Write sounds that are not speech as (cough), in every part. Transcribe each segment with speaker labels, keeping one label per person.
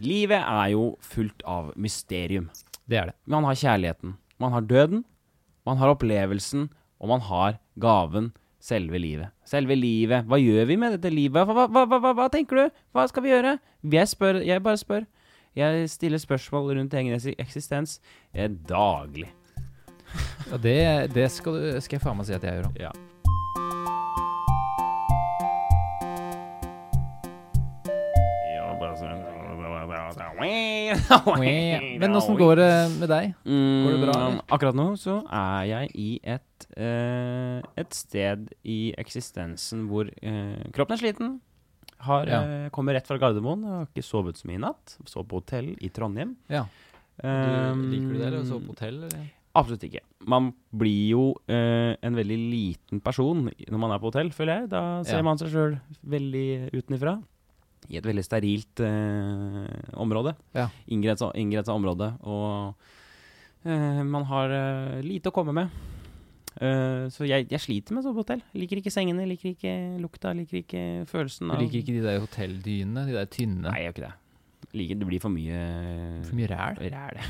Speaker 1: Livet er jo fullt av mysterium.
Speaker 2: Det er det.
Speaker 1: Man har kjærligheten, man har døden, man har opplevelsen, og man har gaven, selve livet. Selve livet. Hva gjør vi med dette livet? Hva, hva, hva, hva, tenker du? Hva skal vi gjøre? Jeg spør, jeg bare spør. Jeg stiller spørsmål rundt egen eksistens eh, daglig.
Speaker 2: Ja, det, det skal, du, skal jeg faen meg si at jeg gjør òg.
Speaker 1: Ja. (laughs)
Speaker 2: Men åssen går det med deg? Går det bra.
Speaker 1: Mm, akkurat nå så er jeg i et, uh, et sted i eksistensen hvor uh, kroppen er sliten. Har,
Speaker 2: Ja.
Speaker 1: uh, kommer rett fra Gardermoen. Har ikke sovet så mye i natt. Sov på hotell i Trondheim.
Speaker 2: Ja. Du,
Speaker 1: Um,
Speaker 2: liker du det, eller å sove på hotell? Eller?
Speaker 1: Absolutt ikke. Man blir jo uh, en veldig liten person når man er på hotell, føler jeg. Da ser
Speaker 2: Ja.
Speaker 1: man seg sjøl veldig utenifra. I et veldig sterilt eh, område.
Speaker 2: Ja.
Speaker 1: Inngrensa, inngrensa område. Og eh, man har eh, lite å komme med. Uh, så jeg, jeg sliter med å sove på hotell. Liker ikke sengene, liker ikke lukta, liker ikke følelsen
Speaker 2: Du
Speaker 1: av
Speaker 2: liker ikke de der hotelldynene? De der tynne?
Speaker 1: Nei, jeg gjør ikke det. Liker, det blir for mye
Speaker 2: For mye ræl,
Speaker 1: ræl.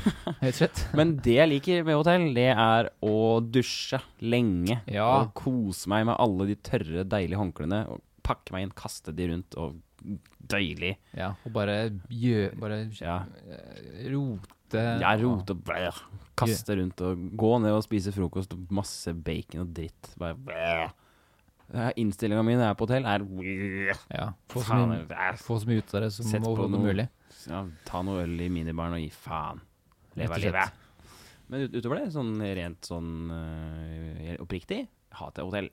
Speaker 2: helt slett. (laughs)
Speaker 1: Men det jeg liker med hotell, det er å dusje lenge.
Speaker 2: Ja.
Speaker 1: Og kose meg med alle de tørre, deilige håndklærne. Pakke meg inn, kaste de rundt, og deilig.
Speaker 2: Ja, og bare gjø... Bare
Speaker 1: Ja.
Speaker 2: eh, rote
Speaker 1: Ja, rote og blæh, kaste rundt og gå ned og spise frokost og masse bacon og dritt. Bare blæh. Innstillinga mi når jeg er på hotell, er.
Speaker 2: Ja. Få så mye, ut av det som
Speaker 1: Sett på
Speaker 2: overhodet mulig.
Speaker 1: ja, Ta noe øl i minibaren og gi faen. Leve livet. Men ut, utover det, sånn rent sånn uh, oppriktig, hater jeg hotell.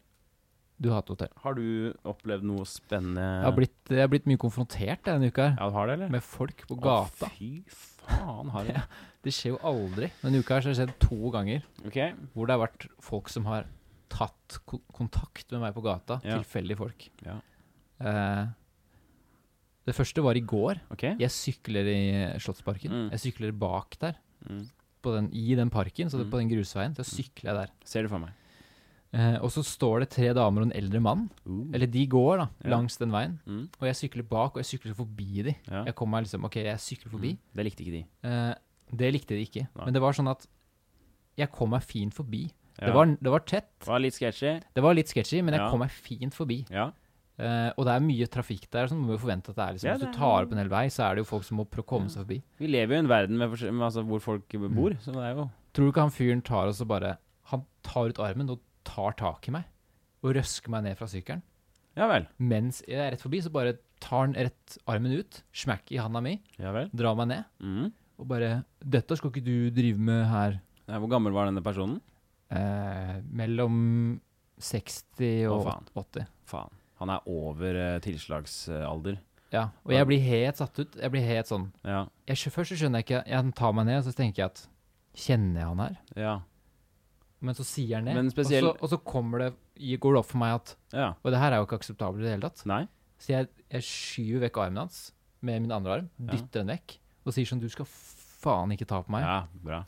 Speaker 2: Du hater hotell.
Speaker 1: Har du opplevd noe spennende
Speaker 2: Jeg har blitt, jeg har blitt mye konfrontert denne uka her,
Speaker 1: Ja, du har det, eller?
Speaker 2: med folk på
Speaker 1: Å,
Speaker 2: gata.
Speaker 1: fy faen, har du det? (laughs)
Speaker 2: Det skjer jo aldri. Denne uka her så har det skjedd to ganger
Speaker 1: Ok.
Speaker 2: hvor det har vært folk som har tatt ko kontakt med meg på gata.
Speaker 1: Ja.
Speaker 2: Tilfeldige folk.
Speaker 1: Ja.
Speaker 2: Eh, det første var i går.
Speaker 1: Ok.
Speaker 2: Jeg sykler i Slottsparken.
Speaker 1: Mm.
Speaker 2: Jeg sykler bak der,
Speaker 1: Mm.
Speaker 2: på den, i den parken, så det,
Speaker 1: er
Speaker 2: på den grusveien. Så sykler jeg der.
Speaker 1: Ser du for meg?
Speaker 2: Eh, og så står det tre damer og en eldre mann. Eller de går da,
Speaker 1: Ja.
Speaker 2: langs den veien.
Speaker 1: Mm.
Speaker 2: Og jeg sykler bak, og jeg sykler forbi de.
Speaker 1: Ja.
Speaker 2: Jeg kom meg liksom, ok, jeg sykler forbi.
Speaker 1: Mm. Det likte ikke de.
Speaker 2: Eh, det likte de ikke.
Speaker 1: Nei.
Speaker 2: Men det var sånn at jeg kom meg fint forbi.
Speaker 1: Ja.
Speaker 2: Det, var, det var tett.
Speaker 1: Var litt sketchy.
Speaker 2: Det var litt sketchy, men jeg kom meg fint forbi.
Speaker 1: Ja.
Speaker 2: Uh, og det er mye trafikk der, så man må jo forvente at det er liksom
Speaker 1: Ja,
Speaker 2: Hvis du tar opp en hel vei, så er det jo folk som må prøve å komme seg forbi.
Speaker 1: Vi lever jo i en verden med, med altså, hvor folk bor, så det er jo
Speaker 2: Tror du ikke han fyren tar og bare Han tar ut armen og tar tak i meg og røsker meg ned fra sykkelen?
Speaker 1: Ja vel.
Speaker 2: Mens jeg er rett forbi, så bare tar han rett armen ut, smack i handa mi,
Speaker 1: Ja vel.
Speaker 2: drar meg ned
Speaker 1: Mm.
Speaker 2: og bare 'Dette skal ikke du drive med her.'
Speaker 1: Ja, hvor gammel var denne personen?
Speaker 2: Eh, mellom 60 og
Speaker 1: Å, faen.
Speaker 2: 80.
Speaker 1: Faen. Han er over eh, tilslagsalder.
Speaker 2: Ja, og jeg blir helt satt ut. Jeg blir helt sånn
Speaker 1: Ja.
Speaker 2: jeg, skjø- Først så skjønner jeg ikke Han tar meg ned, og så tenker jeg at Kjenner jeg han her?
Speaker 1: Ja.
Speaker 2: Men så sier han det.
Speaker 1: Spesiell-
Speaker 2: og, så, og så kommer det går det opp for meg at
Speaker 1: Ja.
Speaker 2: Og det her er jo ikke akseptabelt i det hele tatt.
Speaker 1: Nei?
Speaker 2: Så jeg, jeg skyver vekk armen hans med min andre arm,
Speaker 1: Ja.
Speaker 2: dytter den vekk, og sier sånn Du skal faen ikke ta på meg.
Speaker 1: Ja, bra.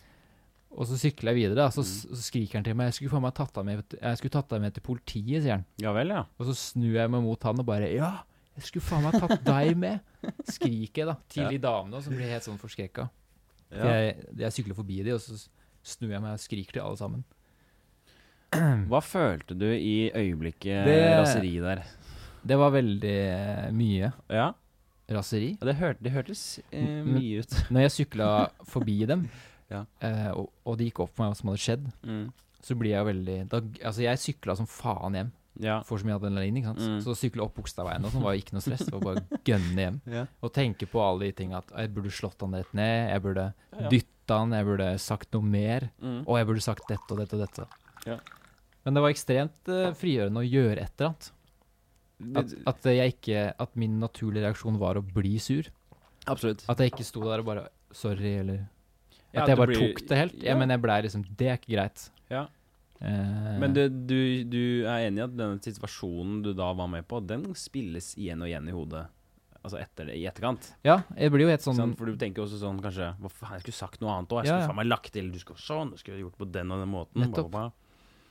Speaker 2: Og så sykler jeg videre, da, så,
Speaker 1: Mm.
Speaker 2: så skriker han til meg Jeg skulle faen meg tatt deg med, jeg skulle tatt deg med til politiet, sier han.
Speaker 1: Ja vel, ja.
Speaker 2: Og så snur jeg meg mot han og bare Ja, jeg skulle faen meg tatt deg med! (laughs) Skriker jeg da til de damene, og så blir jeg helt sånn forskrekka.
Speaker 1: ja.
Speaker 2: Jeg, jeg sykler forbi de, og så snur jeg meg og skriker til alle sammen.
Speaker 1: Hva følte du i øyeblikket
Speaker 2: Det-
Speaker 1: raseri der?
Speaker 2: Det var veldig eh, mye
Speaker 1: Ja,
Speaker 2: raseri.
Speaker 1: det, hørte, det hørtes eh, mye ut. (laughs)
Speaker 2: Når jeg sykla forbi dem,
Speaker 1: Ja.
Speaker 2: eh, og, og det gikk opp for meg hva som hadde skjedd,
Speaker 1: Mm.
Speaker 2: så blir jeg veldig da, Altså, jeg sykla som faen hjem.
Speaker 1: Ja.
Speaker 2: Får så mye adrenalin, ikke sant.
Speaker 1: Mm.
Speaker 2: Så sykle opp Bogstadveien og sånn var ikke noe stress. Det var bare å gønne hjem. (laughs)
Speaker 1: Ja.
Speaker 2: Og tenke på alle de tinga at jeg burde slått han rett ned, jeg burde
Speaker 1: Ja, ja.
Speaker 2: dytta han, jeg burde sagt noe mer,
Speaker 1: Mm.
Speaker 2: og jeg burde sagt dette og dette og dette.
Speaker 1: Ja.
Speaker 2: Men det var ekstremt uh, frigjørende å gjøre et eller annet. At, at, jeg ikke, at min naturlige reaksjon var å bli sur.
Speaker 1: Absolutt.
Speaker 2: At jeg ikke sto der og bare Sorry, eller
Speaker 1: Ja,
Speaker 2: At jeg bare
Speaker 1: blir-
Speaker 2: tok det helt. Ja,
Speaker 1: Ja.
Speaker 2: men jeg blei liksom Det er ikke greit.
Speaker 1: Ja.
Speaker 2: Eh,
Speaker 1: Men du, du, du er enig i at denne situasjonen du da var med på, den spilles igjen og igjen i hodet? Altså etter det, i etterkant?
Speaker 2: Ja, jeg blir jo helt sånn
Speaker 1: Sånn, for du tenker også sånn kanskje Hva faen, jeg skulle sagt noe annet òg. Jeg
Speaker 2: Ja,
Speaker 1: skulle
Speaker 2: ja.
Speaker 1: faen meg lagt til Du skulle sånn, du skulle gjort på den og den måten.
Speaker 2: Nettopp.
Speaker 1: bla, bla.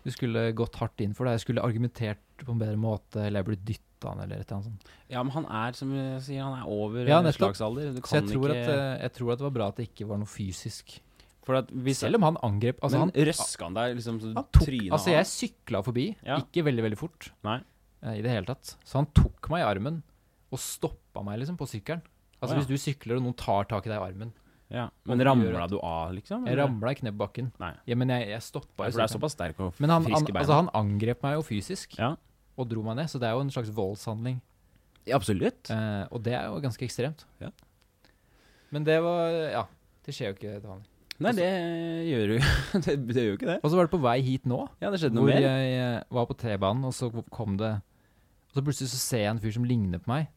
Speaker 2: Du skulle gått hardt inn for det. Jeg skulle argumentert på en bedre måte, eller jeg burde dytta han, eller et eller annet sånt.
Speaker 1: Ja, men han er, som du sier, han er over
Speaker 2: Ja,
Speaker 1: eh, slagsalder. Du
Speaker 2: Så jeg tror,
Speaker 1: ikke
Speaker 2: at, eh, jeg tror at det var bra at det ikke var noe fysisk.
Speaker 1: For at hvis
Speaker 2: Selv om han angrep Altså,
Speaker 1: Men
Speaker 2: han,
Speaker 1: røska han deg liksom så
Speaker 2: han tok Altså, jeg sykla forbi,
Speaker 1: Ja.
Speaker 2: ikke veldig, veldig fort
Speaker 1: Nei.
Speaker 2: eh, i det hele tatt. Så han tok meg i armen og stoppa meg, liksom, på sykkelen. Altså,
Speaker 1: oh, ja.
Speaker 2: hvis du sykler og noen tar tak i deg i armen
Speaker 1: Ja. Men ramla du av, liksom?
Speaker 2: Jeg ramla i knebbbakken.
Speaker 1: Nei.
Speaker 2: Ja, men jeg, jeg stoppa jo
Speaker 1: For du er såpass sterk og
Speaker 2: Men han,
Speaker 1: frisk i beina.
Speaker 2: altså, han angrep meg jo fysisk
Speaker 1: ja.
Speaker 2: og dro meg ned, så det er jo en slags voldshandling.
Speaker 1: ja, absolutt.
Speaker 2: Eh, og det er jo ganske ekstremt.
Speaker 1: Ja.
Speaker 2: Men det var Ja. Det skjer jo ikke til vanlig.
Speaker 1: Nei, det gjør jo, (laughs) det, det gjør jo ikke det.
Speaker 2: Og så var det på vei hit nå,
Speaker 1: Ja, det skjedde noe
Speaker 2: hvor
Speaker 1: mer.
Speaker 2: jeg eh, var på T-banen, og så kom det Og så plutselig så ser jeg en fyr som ligner på meg.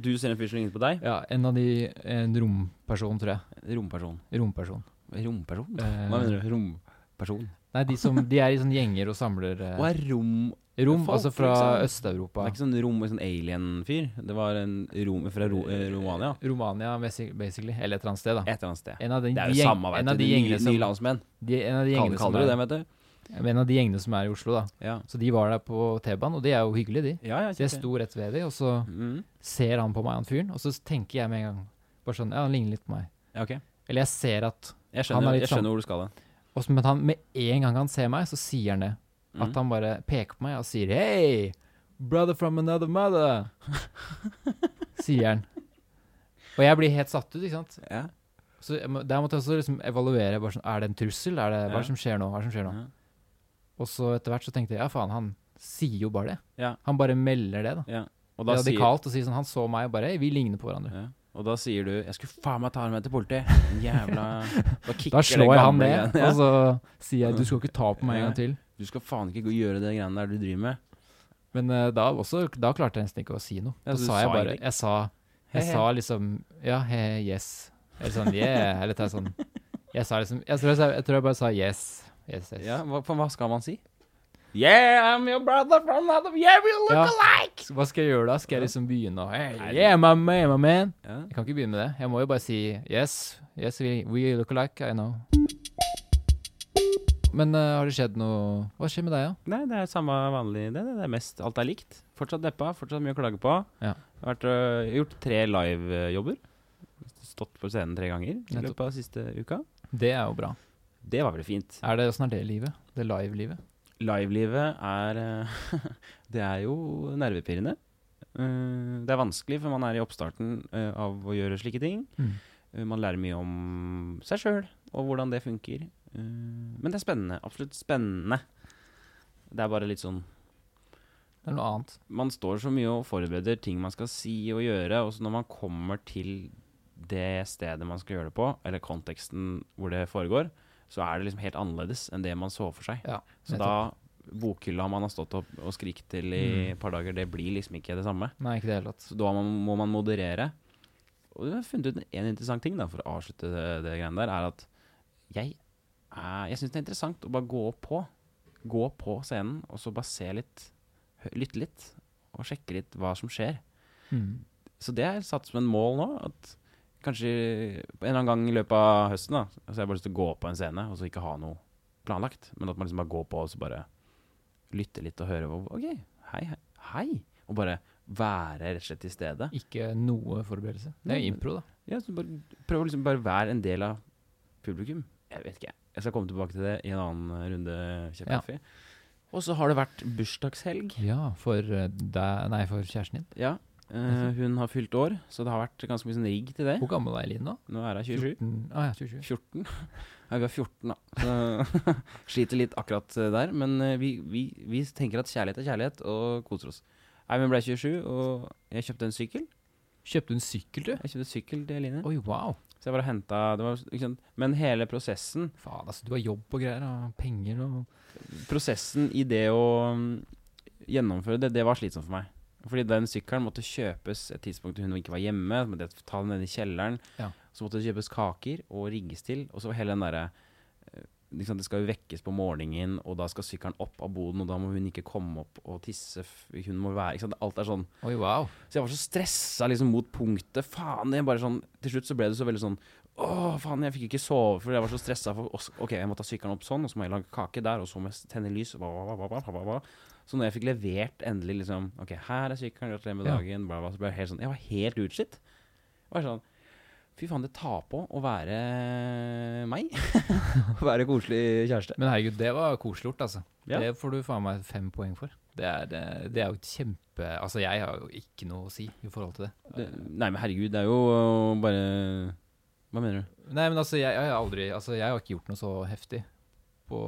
Speaker 1: Du ser en fyr som ligner på deg.
Speaker 2: Ja, En av de En romperson, tror jeg.
Speaker 1: Romperson.
Speaker 2: Romperson.
Speaker 1: Romperson?
Speaker 2: Eh,
Speaker 1: Hva mener du? Romperson?
Speaker 2: Nei, de som De er i sånne gjenger og samler eh,
Speaker 1: Hva er rom
Speaker 2: rom,
Speaker 1: folk,
Speaker 2: altså fra
Speaker 1: liksom? Det
Speaker 2: Øst-Europa.
Speaker 1: er ikke sånn rom, sånn alien-fyr. Det var en rom fra ro, eh, Romania.
Speaker 2: Romania, basically. Eller et eller annet sted, da.
Speaker 1: Et eller annet sted.
Speaker 2: En av de,
Speaker 1: Det er jo
Speaker 2: gjeng-
Speaker 1: samme,
Speaker 2: en
Speaker 1: vet du.
Speaker 2: de
Speaker 1: De nye, nye landsmenn.
Speaker 2: de, en av de gjengene som er,
Speaker 1: det, vet du?
Speaker 2: En av de gjengene som er i Oslo, da.
Speaker 1: Ja.
Speaker 2: Så de var der på T-banen, og de er jo hyggelige, de.
Speaker 1: Ja, ja,
Speaker 2: Så jeg sto rett ved de, og så
Speaker 1: Mm.
Speaker 2: ser han på meg, han fyren, og så tenker jeg med en gang Bare sånn Ja, han ligner litt på meg.
Speaker 1: Ja, ok.
Speaker 2: Eller jeg ser at
Speaker 1: Jeg
Speaker 2: Han er
Speaker 1: skjønner,
Speaker 2: sånn.
Speaker 1: jeg skjønner hvor du skal hen.
Speaker 2: Men han, med en gang han ser meg, så sier han det. At
Speaker 1: Mm.
Speaker 2: han bare peker på meg og sier Hei, brother from another mother. (laughs) sier han. Og jeg blir helt satt ut, ikke sant.
Speaker 1: Ja.
Speaker 2: Så jeg der måtte jeg også liksom evaluere. Bare sånn, er det en trussel? Er det, hva er det som skjer nå? Hva er det som skjer nå?
Speaker 1: Ja.
Speaker 2: Og så etter hvert så tenkte jeg ja, faen, han sier jo bare det.
Speaker 1: Ja.
Speaker 2: Han bare melder det, da.
Speaker 1: ja. Og da sier
Speaker 2: Radikalt og sier sånn Han så meg og bare «Hei, Vi ligner på hverandre.
Speaker 1: ja. Og da sier du 'Jeg skulle faen meg ta ham med til politiet'. Jævla (laughs) Da kicker
Speaker 2: Da slår jeg han ned, og så sier jeg du skal ikke ta på meg en gang til.
Speaker 1: Du skal faen ikke gjøre det greiene der du driver med.
Speaker 2: Men uh, da, også, da klarte jeg nesten ikke å si noe. Da sa jeg bare? Jeg sa, jeg sa liksom Ja, he, yes. Eller sånn yeah. Eller sånn Jeg sa liksom Jeg tror jeg, jeg, tror jeg bare sa yes. Yes, yes.
Speaker 1: Ja, hva, hva skal man si? Yeah, I'm your brother from another Yeah, we look
Speaker 2: Ja.
Speaker 1: alike!
Speaker 2: Hva skal jeg gjøre da? Skal jeg liksom begynne å hey, Yeah, my man, my man.
Speaker 1: Ja.
Speaker 2: Jeg kan ikke begynne med det. Jeg må jo bare si yes. Yes, we, we look alike, I know. Men uh, har det skjedd noe Hva skjer med deg, da?
Speaker 1: Nei, det er samme vanlig det, det, er mest Alt er likt. Fortsatt deppa, fortsatt mye å klage på.
Speaker 2: Ja.
Speaker 1: Jeg har vært, øh, gjort tre livejobber. Stått på scenen tre ganger i løpet av siste uka.
Speaker 2: Det er jo bra.
Speaker 1: Det var veldig fint.
Speaker 2: Er det Åssen er det livet? Det live-livet?
Speaker 1: Livelivet er øh, (laughs) Det er jo nervepirrende. Eh, det er vanskelig, for man er i oppstarten øh, av å gjøre slike ting.
Speaker 2: Mm.
Speaker 1: Eh, Man lærer mye om seg sjøl og hvordan det funker. Eh, Men det er spennende. Absolutt spennende. Det er bare litt sånn
Speaker 2: Det er noe annet.
Speaker 1: Man står så mye og forbereder ting man skal si og gjøre, og så når man kommer til det stedet man skal gjøre det på, eller konteksten hvor det foregår, så er det liksom helt annerledes enn det man så for seg.
Speaker 2: Ja,
Speaker 1: så da Bokhylla man har stått opp og skrikt til i
Speaker 2: Mm.
Speaker 1: et par dager, det blir liksom ikke det samme.
Speaker 2: Nei, ikke det hele tatt.
Speaker 1: Så da må, man moderere. Og jeg har funnet ut en interessant ting da, for å avslutte det, det greiene der, er at jeg, er- jeg syns det er interessant å bare gå på. Gå på scenen og så bare se litt, lytte litt, og sjekke litt hva som skjer.
Speaker 2: Mm.
Speaker 1: Så det er satt som en mål nå. At kanskje en eller annen gang i løpet av høsten da, så har jeg bare lyst til å gå på en scene og så ikke ha noe planlagt. Men at man liksom bare går på og så bare lytter litt og hører OK, hei, hei, hei. Og bare være rett og slett til stede.
Speaker 2: Ikke noe forberedelse. Det er jo impro, da.
Speaker 1: Ja, så bare, prøv å liksom bare være en del av publikum. Jeg vet ikke, jeg. Skal komme tilbake til det i en annen runde kjøp
Speaker 2: Ja.
Speaker 1: Og så har det vært bursdagshelg.
Speaker 2: Ja, for eh, deg Nei, for kjæresten din.
Speaker 1: Ja, eh, hun har fylt år, så det har vært ganske mye sånn rigg til det.
Speaker 2: Hvor gammel er Elin nå?
Speaker 1: Nå er hun 27.
Speaker 2: 14. Ah, ja, 27.
Speaker 1: 14. (laughs) Ja, vi er 14, da. Så (laughs) sliter litt akkurat eh, der. Men eh, vi, vi, vi tenker at kjærlighet er kjærlighet, og koser oss. Nei, Vi ble 27, og jeg kjøpte en sykkel.
Speaker 2: Kjøpte du en sykkel, du?
Speaker 1: Jeg kjøpte en sykkel til Eline.
Speaker 2: Oi, wow.
Speaker 1: Så jeg bare henta? Men hele prosessen
Speaker 2: Faen, altså, du har jobb og greier, og penger og
Speaker 1: Prosessen i det å mm, gjennomføre det, det var slitsomt for meg. Fordi den sykkelen måtte kjøpes et tidspunkt hun ikke var hjemme. Så måtte jeg ta den ned i kjelleren.
Speaker 2: Ja.
Speaker 1: Så måtte det kjøpes kaker og rigges til. Og så var hele den derre eh, liksom, Det skal jo vekkes på morgenen, og da skal sykkelen opp av boden, og da må hun ikke komme opp og tisse. Hun må være ikke sant? Alt er sånn.
Speaker 2: Oi, wow.
Speaker 1: Så jeg var så stressa liksom mot punktet. Faen. Jeg bare sånn Til slutt så ble det så veldig sånn Å, faen, jeg fikk ikke sove fordi jeg var så stressa. Ok, jeg må ta sykkelen opp sånn, og så må jeg lage kake der, og så må jeg tenne lys. Bla, bla, hva, Så når jeg fikk levert endelig liksom Ok, her er sykkelen, gratulerer med
Speaker 2: Ja.
Speaker 1: dagen, bla, bla, så ble jeg helt sånn Jeg var helt utslitt. Jeg var sånn Fy faen, det tar på å være meg. (laughs) Å være koselig kjæreste.
Speaker 2: Men herregud, det var koselig gjort, altså.
Speaker 1: Ja.
Speaker 2: Det får du faen meg fem poeng for. Det er, det, det er jo kjempe Altså, jeg har jo ikke noe å si i forhold til det.
Speaker 1: Det, nei, men herregud, det er jo bare Hva mener du?
Speaker 2: Nei, men altså, jeg, jeg har aldri Altså, jeg har ikke gjort noe så heftig på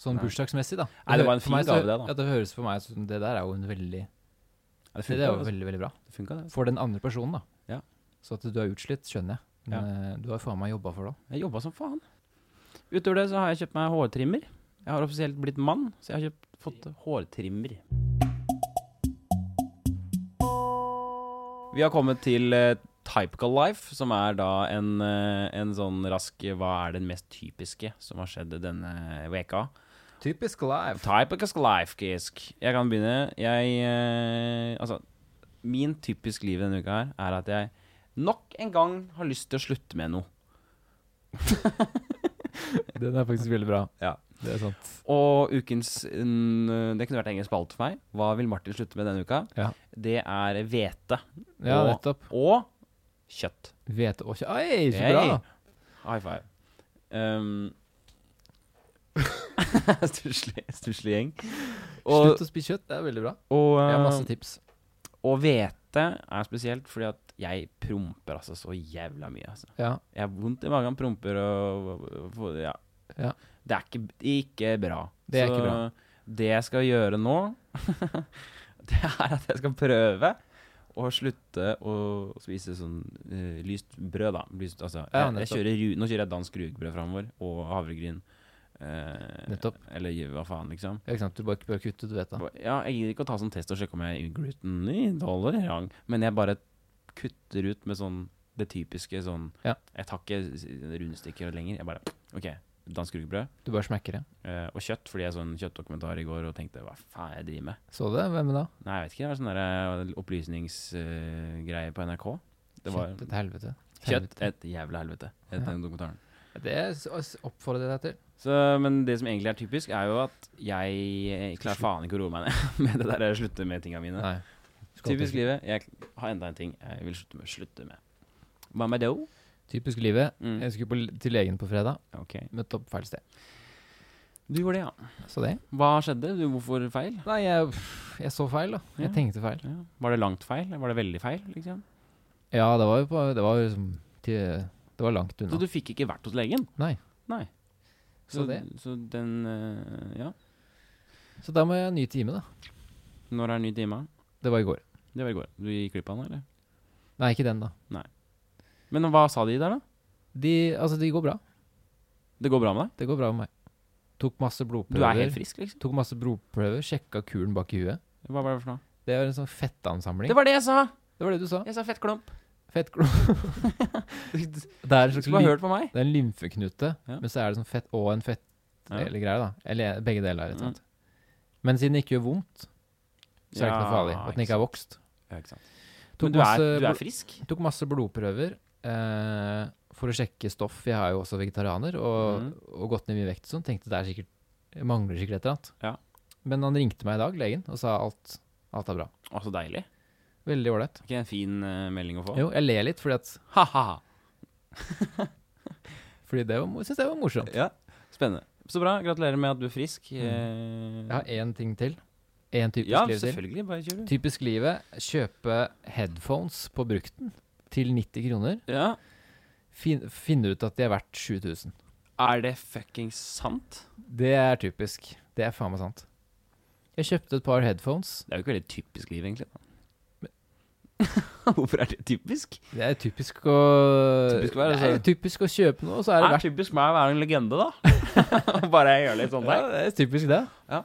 Speaker 2: Sånn
Speaker 1: Nei.
Speaker 2: bursdagsmessig, da.
Speaker 1: Nei, det var en fin gave, det, da.
Speaker 2: Ja, det høres for meg som Det der er jo en veldig
Speaker 1: Ja, det
Speaker 2: Det er jo
Speaker 1: funka,
Speaker 2: veldig, veldig bra.
Speaker 1: det. Funka, det.
Speaker 2: For den andre personen, da.
Speaker 1: Ja.
Speaker 2: Så at du er utslitt, skjønner jeg. Men ja. du har faen meg jobba for det.
Speaker 1: Jeg jobba som faen. Utover det så har jeg kjøpt meg hårtrimmer. Jeg har offisielt blitt mann, så jeg har kjøpt, fått hårtrimmer. Vi har kommet til uh, Typical Life, som er da en, uh, en sånn rask Hva er den mest typiske som har skjedd denne veka?
Speaker 2: Typisk life.
Speaker 1: Typisk life, Kisk. Jeg kan begynne. Jeg eh, Altså, min typisk liv denne uka her er at jeg nok en gang har lyst til å slutte med noe. (laughs)
Speaker 2: Den er faktisk veldig bra.
Speaker 1: Ja.
Speaker 2: Det er sant.
Speaker 1: Og ukens mm, Det kunne vært egen spalte for meg. Hva vil Martin slutte med denne uka?
Speaker 2: Ja.
Speaker 1: Det er hvete
Speaker 2: Ja,
Speaker 1: Og-
Speaker 2: nettopp.
Speaker 1: og kjøtt.
Speaker 2: Hvete og kjøtt. Oi, så
Speaker 1: Hey.
Speaker 2: bra!
Speaker 1: High five. Um, (laughs) Stusslig stusslig gjeng. Og,
Speaker 2: Slutt å spise kjøtt, det er veldig bra.
Speaker 1: og,
Speaker 2: Jeg har
Speaker 1: uh,
Speaker 2: masse tips.
Speaker 1: og hvete er spesielt fordi at jeg promper altså så jævla mye. Altså.
Speaker 2: Ja.
Speaker 1: Jeg har vondt i magen, promper og, og ja.
Speaker 2: Ja.
Speaker 1: Det er ikke, ikke bra.
Speaker 2: Det er
Speaker 1: så
Speaker 2: ikke bra.
Speaker 1: det jeg skal gjøre nå, (laughs) det er at jeg skal prøve å slutte å spise sånn uh, lyst brød, da. Lyst, altså, jeg, jeg kjører, nå kjører jeg dansk rugbrød framover, og havregryn. Eh,
Speaker 2: Nettopp.
Speaker 1: Eller hva faen, liksom.
Speaker 2: Ja, Ikke sant? Du bare bør kutte, du vet da.
Speaker 1: Ja, jeg gidder ikke å ta sånn test og sjekke om jeg er gluteninnholder, ja. men jeg bare kutter ut med sånn det typiske sånn
Speaker 2: Ja.
Speaker 1: Jeg tar ikke rundstykker lenger. Jeg bare OK, dansk rugbrød
Speaker 2: Du bare smekker det.
Speaker 1: eh, og kjøtt, fordi jeg så en kjøttdokumentar i går og tenkte hva faen jeg driver med?
Speaker 2: Så du det? Hvem da?
Speaker 1: Nei, jeg vet ikke. Det var sånn der opplysningsgreie på NRK. Det var
Speaker 2: Kjøtt et helvete.
Speaker 1: kjøtt et jævla helvete, het
Speaker 2: Ja.
Speaker 1: den dokumentaren.
Speaker 2: Det oppfordrer jeg deg til.
Speaker 1: Så, men det som egentlig er typisk, er jo at jeg klarer faen ikke å roe meg ned (laughs) med det der slutte med tinga mine.
Speaker 2: Nei.
Speaker 1: Typisk livet. Jeg har enda en ting jeg vil slutte med. Slutte med. Hva med det?
Speaker 2: Typisk livet.
Speaker 1: Mm.
Speaker 2: Jeg skulle på, til legen på fredag.
Speaker 1: Ok.
Speaker 2: Møtte opp feil sted.
Speaker 1: Du gjorde det, ja.
Speaker 2: Så det.
Speaker 1: Hva skjedde? Du, hvorfor feil?
Speaker 2: Nei, jeg, jeg så feil, da. Jeg
Speaker 1: Ja.
Speaker 2: tenkte feil.
Speaker 1: Ja. Var det langt feil? Var det veldig feil? liksom?
Speaker 2: Ja, det var jo på Det var liksom Det var langt
Speaker 1: Så du fikk ikke vært hos legen?
Speaker 2: Nei.
Speaker 1: Nei.
Speaker 2: Så det.
Speaker 1: Så den uh, Ja.
Speaker 2: Så da må jeg ha ny time, da.
Speaker 1: Når er ny time?
Speaker 2: Det var i går.
Speaker 1: Det var i går. Du gikk glipp av den, eller?
Speaker 2: Nei, ikke den, da. Nei.
Speaker 1: Men hva sa de der, da?
Speaker 2: De, altså, de går bra.
Speaker 1: Det går bra med deg?
Speaker 2: Det går bra med meg. Tok masse blodprøver.
Speaker 1: Du er helt frisk, liksom?
Speaker 2: Tok masse blodprøver, sjekka kulen bak i huet.
Speaker 1: Hva var det for noe?
Speaker 2: Det var en sånn fettansamling.
Speaker 1: Det var det jeg sa!
Speaker 2: Det var det du sa.
Speaker 1: Jeg sa fettklump.
Speaker 2: Fettklump. (laughs) Det er en slags
Speaker 1: meg.
Speaker 2: Det er en lymfeknute,
Speaker 1: Ja.
Speaker 2: men så er det sånn fett og en fett
Speaker 1: Ja.
Speaker 2: eller greier, da. Eller begge deler,
Speaker 1: Mm.
Speaker 2: Men siden det ikke gjør vondt, så er det ikke noe farlig. At den
Speaker 1: ikke
Speaker 2: er har vokst.
Speaker 1: Ja, ikke. Men du er,
Speaker 2: masse
Speaker 1: du er frisk?
Speaker 2: Tok masse blodprøver eh, for å sjekke stoff. Jeg er jo også vegetarianer og,
Speaker 1: mm.
Speaker 2: og gått ned i mye vekt og sånn. Tenkte det er sikkert mangler sikkert et eller annet.
Speaker 1: Ja.
Speaker 2: Men han ringte meg i dag, legen, og sa alt, alt er bra.
Speaker 1: Å, så deilig.
Speaker 2: Veldig ålreit.
Speaker 1: Ikke en fin uh, melding å få?
Speaker 2: Jo, jeg ler litt fordi at (laughs)
Speaker 1: ha-ha-ha.
Speaker 2: Fordi det var, syns jeg var morsomt.
Speaker 1: Ja, spennende. Så bra. Gratulerer med at du er frisk.
Speaker 2: Jeg
Speaker 1: Eh,
Speaker 2: har én ting til. Én typisk
Speaker 1: ja,
Speaker 2: liv til.
Speaker 1: selvfølgelig. Bare kjør, du.
Speaker 2: Typisk livet. Kjøpe headphones på brukten til 90 kroner.
Speaker 1: Ja.
Speaker 2: Fin, finne ut at de er verdt 7000.
Speaker 1: Er det fuckings sant?
Speaker 2: Det er typisk. Det er faen meg sant. Jeg kjøpte et par headphones.
Speaker 1: Det er jo ikke veldig typisk liv, egentlig. Da. (laughs) Hvorfor er det typisk?
Speaker 2: Det er typisk å
Speaker 1: Typisk å være,
Speaker 2: Det er
Speaker 1: altså.
Speaker 2: typisk å kjøpe noe, og så er det
Speaker 1: Det er
Speaker 2: verdt
Speaker 1: typisk meg å være en legende, da. (laughs) (laughs) Bare gjøre litt sånn
Speaker 2: ja,
Speaker 1: der.
Speaker 2: det er typisk det.
Speaker 1: Ja,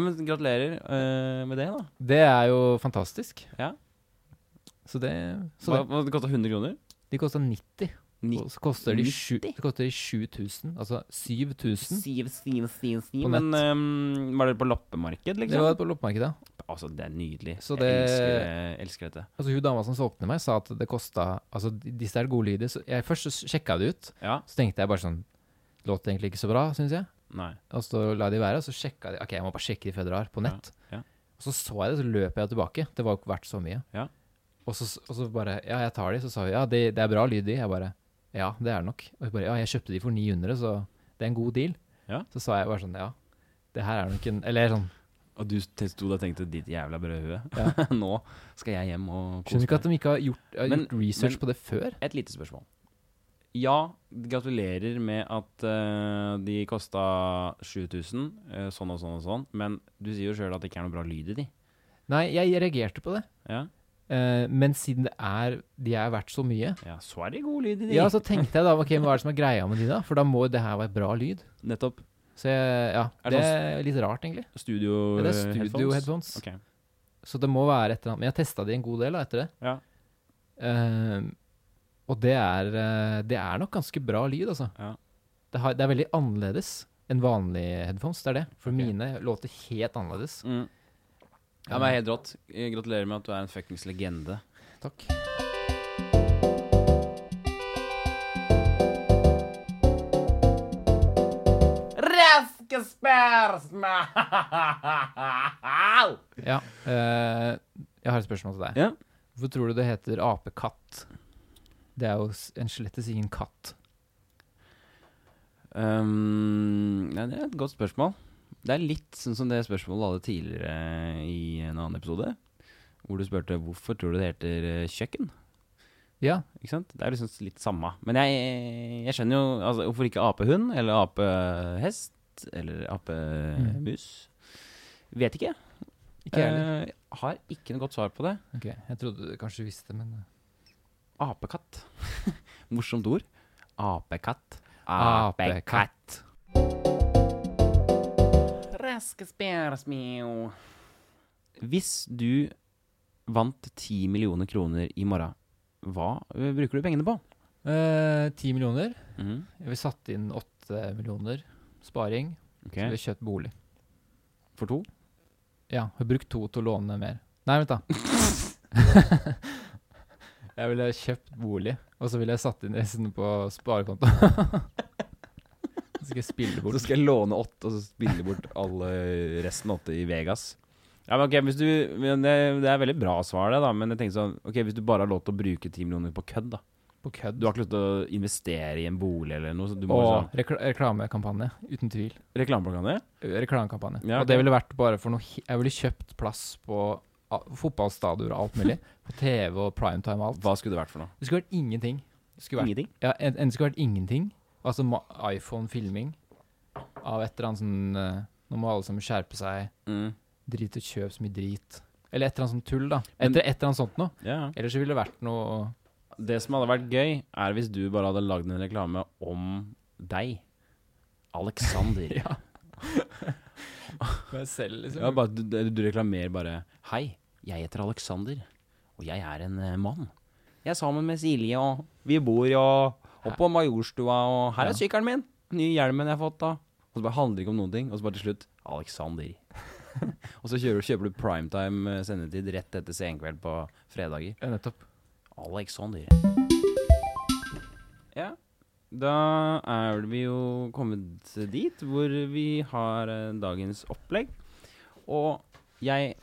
Speaker 1: men gratulerer eh, med det, da.
Speaker 2: Det er jo fantastisk.
Speaker 1: Ja.
Speaker 2: Så det Så
Speaker 1: Hva,
Speaker 2: det,
Speaker 1: hva det kosta 100 kroner?
Speaker 2: de kosta 90. Så koster de,
Speaker 1: 90?
Speaker 2: sju, det koster de 7000. Altså 7000.
Speaker 1: Siv, siv, siv, siv.
Speaker 2: På
Speaker 1: Men ehm, var det på loppemarked,
Speaker 2: Det
Speaker 1: liksom?
Speaker 2: var på loppemarked, ja.
Speaker 1: Altså, det er nydelig.
Speaker 2: Så
Speaker 1: Jeg elsker, elsker dette.
Speaker 2: Altså Hun dama som solgte meg, sa at det kosta Altså, de- disse er gode lyder. Så jeg først så sjekka det ut.
Speaker 1: Ja.
Speaker 2: Så tenkte jeg bare sånn Låter egentlig ikke så bra, syns jeg.
Speaker 1: Nei.
Speaker 2: Og så la de være, og så sjekka de Ok, jeg må bare sjekke de før jeg drar, på nett.
Speaker 1: Ja, ja.
Speaker 2: Og så så jeg det, så løp jeg tilbake. Det var jo verdt så mye.
Speaker 1: Ja.
Speaker 2: Og, så, og så bare Ja, jeg tar de. Så sa hun ja, det, det er bra lyd i. Jeg bare Ja, det er det nok. Og jeg bare Ja, jeg kjøpte de for 900, så det er en god deal.
Speaker 1: Ja.
Speaker 2: Så sa jeg bare sånn Ja, det her er nok en Eller sånn
Speaker 1: Og du sto der og tenkte 'ditt jævla brødhue'.
Speaker 2: Ja. (laughs)
Speaker 1: Nå skal jeg hjem og
Speaker 2: Skjønner du ikke at de ikke har gjort, har
Speaker 1: Men-
Speaker 2: gjort research
Speaker 1: men-
Speaker 2: på det før?
Speaker 1: Et lite spørsmål. Ja, gratulerer med at uh, de kosta 7000, uh, sånn og sånn og sånn, men du sier jo sjøl at det ikke er noe bra lyd i de.
Speaker 2: Nei, jeg reagerte på det.
Speaker 1: Ja,
Speaker 2: Eh, men siden det er, de er verdt så mye,
Speaker 1: ja så er det god lyd i de.
Speaker 2: ja, så tenkte jeg da ok, hva er det som er greia med de, da? For da må det her være bra lyd.
Speaker 1: Nettopp.
Speaker 2: Så jeg, ja,
Speaker 1: Er
Speaker 2: det
Speaker 1: det
Speaker 2: er litt rart, egentlig.
Speaker 1: Studio,
Speaker 2: Ja, det er studio
Speaker 1: headphones?
Speaker 2: headphones.
Speaker 1: Ok.
Speaker 2: Så det må være et eller annet. Men jeg testa de en god del da, etter det.
Speaker 1: Ja.
Speaker 2: Uh, og det er, eh, det er nok ganske bra lyd, altså.
Speaker 1: Ja.
Speaker 2: Det, har, det er veldig annerledes enn vanlige headphones. Det er det. For
Speaker 1: okay.
Speaker 2: mine låter helt annerledes.
Speaker 1: Mm. Ja, men helt rått. Gratulerer med at du er en fuckings legende.
Speaker 2: Takk.
Speaker 1: Raske spørsmål!
Speaker 2: Ja. eh, jeg har et spørsmål til deg.
Speaker 1: Ja.
Speaker 2: Hvorfor tror du det heter apekatt? Det er jo en slettes ingen katt.
Speaker 1: Um, nei, det er et godt spørsmål. Det er litt sånn som det spørsmålet du hadde tidligere i en annen episode. Hvor du spurte hvorfor tror du det heter eh, kjøkken.
Speaker 2: Ja.
Speaker 1: Ikke sant? Det er liksom litt samme. Men jeg, jeg skjønner jo altså, Hvorfor ikke apehund eller apehest eller apemus? Vet ikke.
Speaker 2: Ikke jeg heller.
Speaker 1: Eh, har ikke noe godt svar på det.
Speaker 2: Ok, Jeg trodde du kanskje visste, men eh,
Speaker 1: Apekatt. (laughs) Morsomt ord. Apekatt.
Speaker 2: Apekatt.
Speaker 1: Raske. Hvis du vant 10 millioner kroner i morgen, hva bruker du pengene på?
Speaker 2: eh, Ti millioner.
Speaker 1: Mhm,
Speaker 2: Vi satte inn åtte millioner sparing.
Speaker 1: Okay.
Speaker 2: Så vi har kjøpt bolig.
Speaker 1: For to?
Speaker 2: Ja, har brukt to til å låne mer. Nei, vent da. (laughs) jeg ville kjøpt bolig, og så ville jeg satt inn resten på sparekonto. (laughs) så skal jeg spille
Speaker 1: Så skal jeg låne åtte og så spille bort alle resten åtte i Vegas. Ja, men ok, hvis du, men det, det er veldig bra svar det da, men jeg tenker sånn, ok, hvis du bare har lov til å bruke 10 millioner på kødd da,
Speaker 2: På kødd.
Speaker 1: du har ikke lyst til å investere i en bolig eller noe, så du må
Speaker 2: Og
Speaker 1: sånn,
Speaker 2: rekl reklamekampanje, uten tvil.
Speaker 1: reklamekampanje?
Speaker 2: Reklamekampanje.
Speaker 1: Ja,
Speaker 2: Og det ville vært bare for noe Jeg ville kjøpt plass på fotballstadioner og alt mulig. (laughs) På TV og primetime og alt.
Speaker 1: Hva skulle det vært for noe?
Speaker 2: Det skulle vært ingenting. Det skulle vært,
Speaker 1: Ingenting?
Speaker 2: ja, en, en, det skulle vært ingenting. Altså iPhone-filming av et eller annet sånn eh, Nå må alle sammen skjerpe seg.
Speaker 1: Mm.
Speaker 2: Drit og kjøp så mye drit. Eller et eller annet sånt tull, da. Etter et eller annet sånt noe.
Speaker 1: Ja.
Speaker 2: Ellers så ville det vært noe
Speaker 1: Det som hadde vært gøy, er hvis du bare hadde lagd en reklame om deg. Alexander. (laughs)
Speaker 2: Ja. Meg selv, liksom.
Speaker 1: Ja, bare, du, du reklamerer bare Hei, jeg heter Alexander, og jeg er en uh, mann. Jeg er sammen med Silje, og vi bor jo oppe på Majorstua, og her er sykkelen min. Nye hjelmen jeg har fått, da. Og så bare handler det ikke om noen ting, og så bare til slutt Alexander. (laughs) og så kjører, kjøper du primetime eh, sendetid rett etter senkveld på fredager.
Speaker 2: Ja, nettopp.
Speaker 1: Alexander. Ja, da er vi jo kommet dit hvor vi har eh, dagens opplegg. Og jeg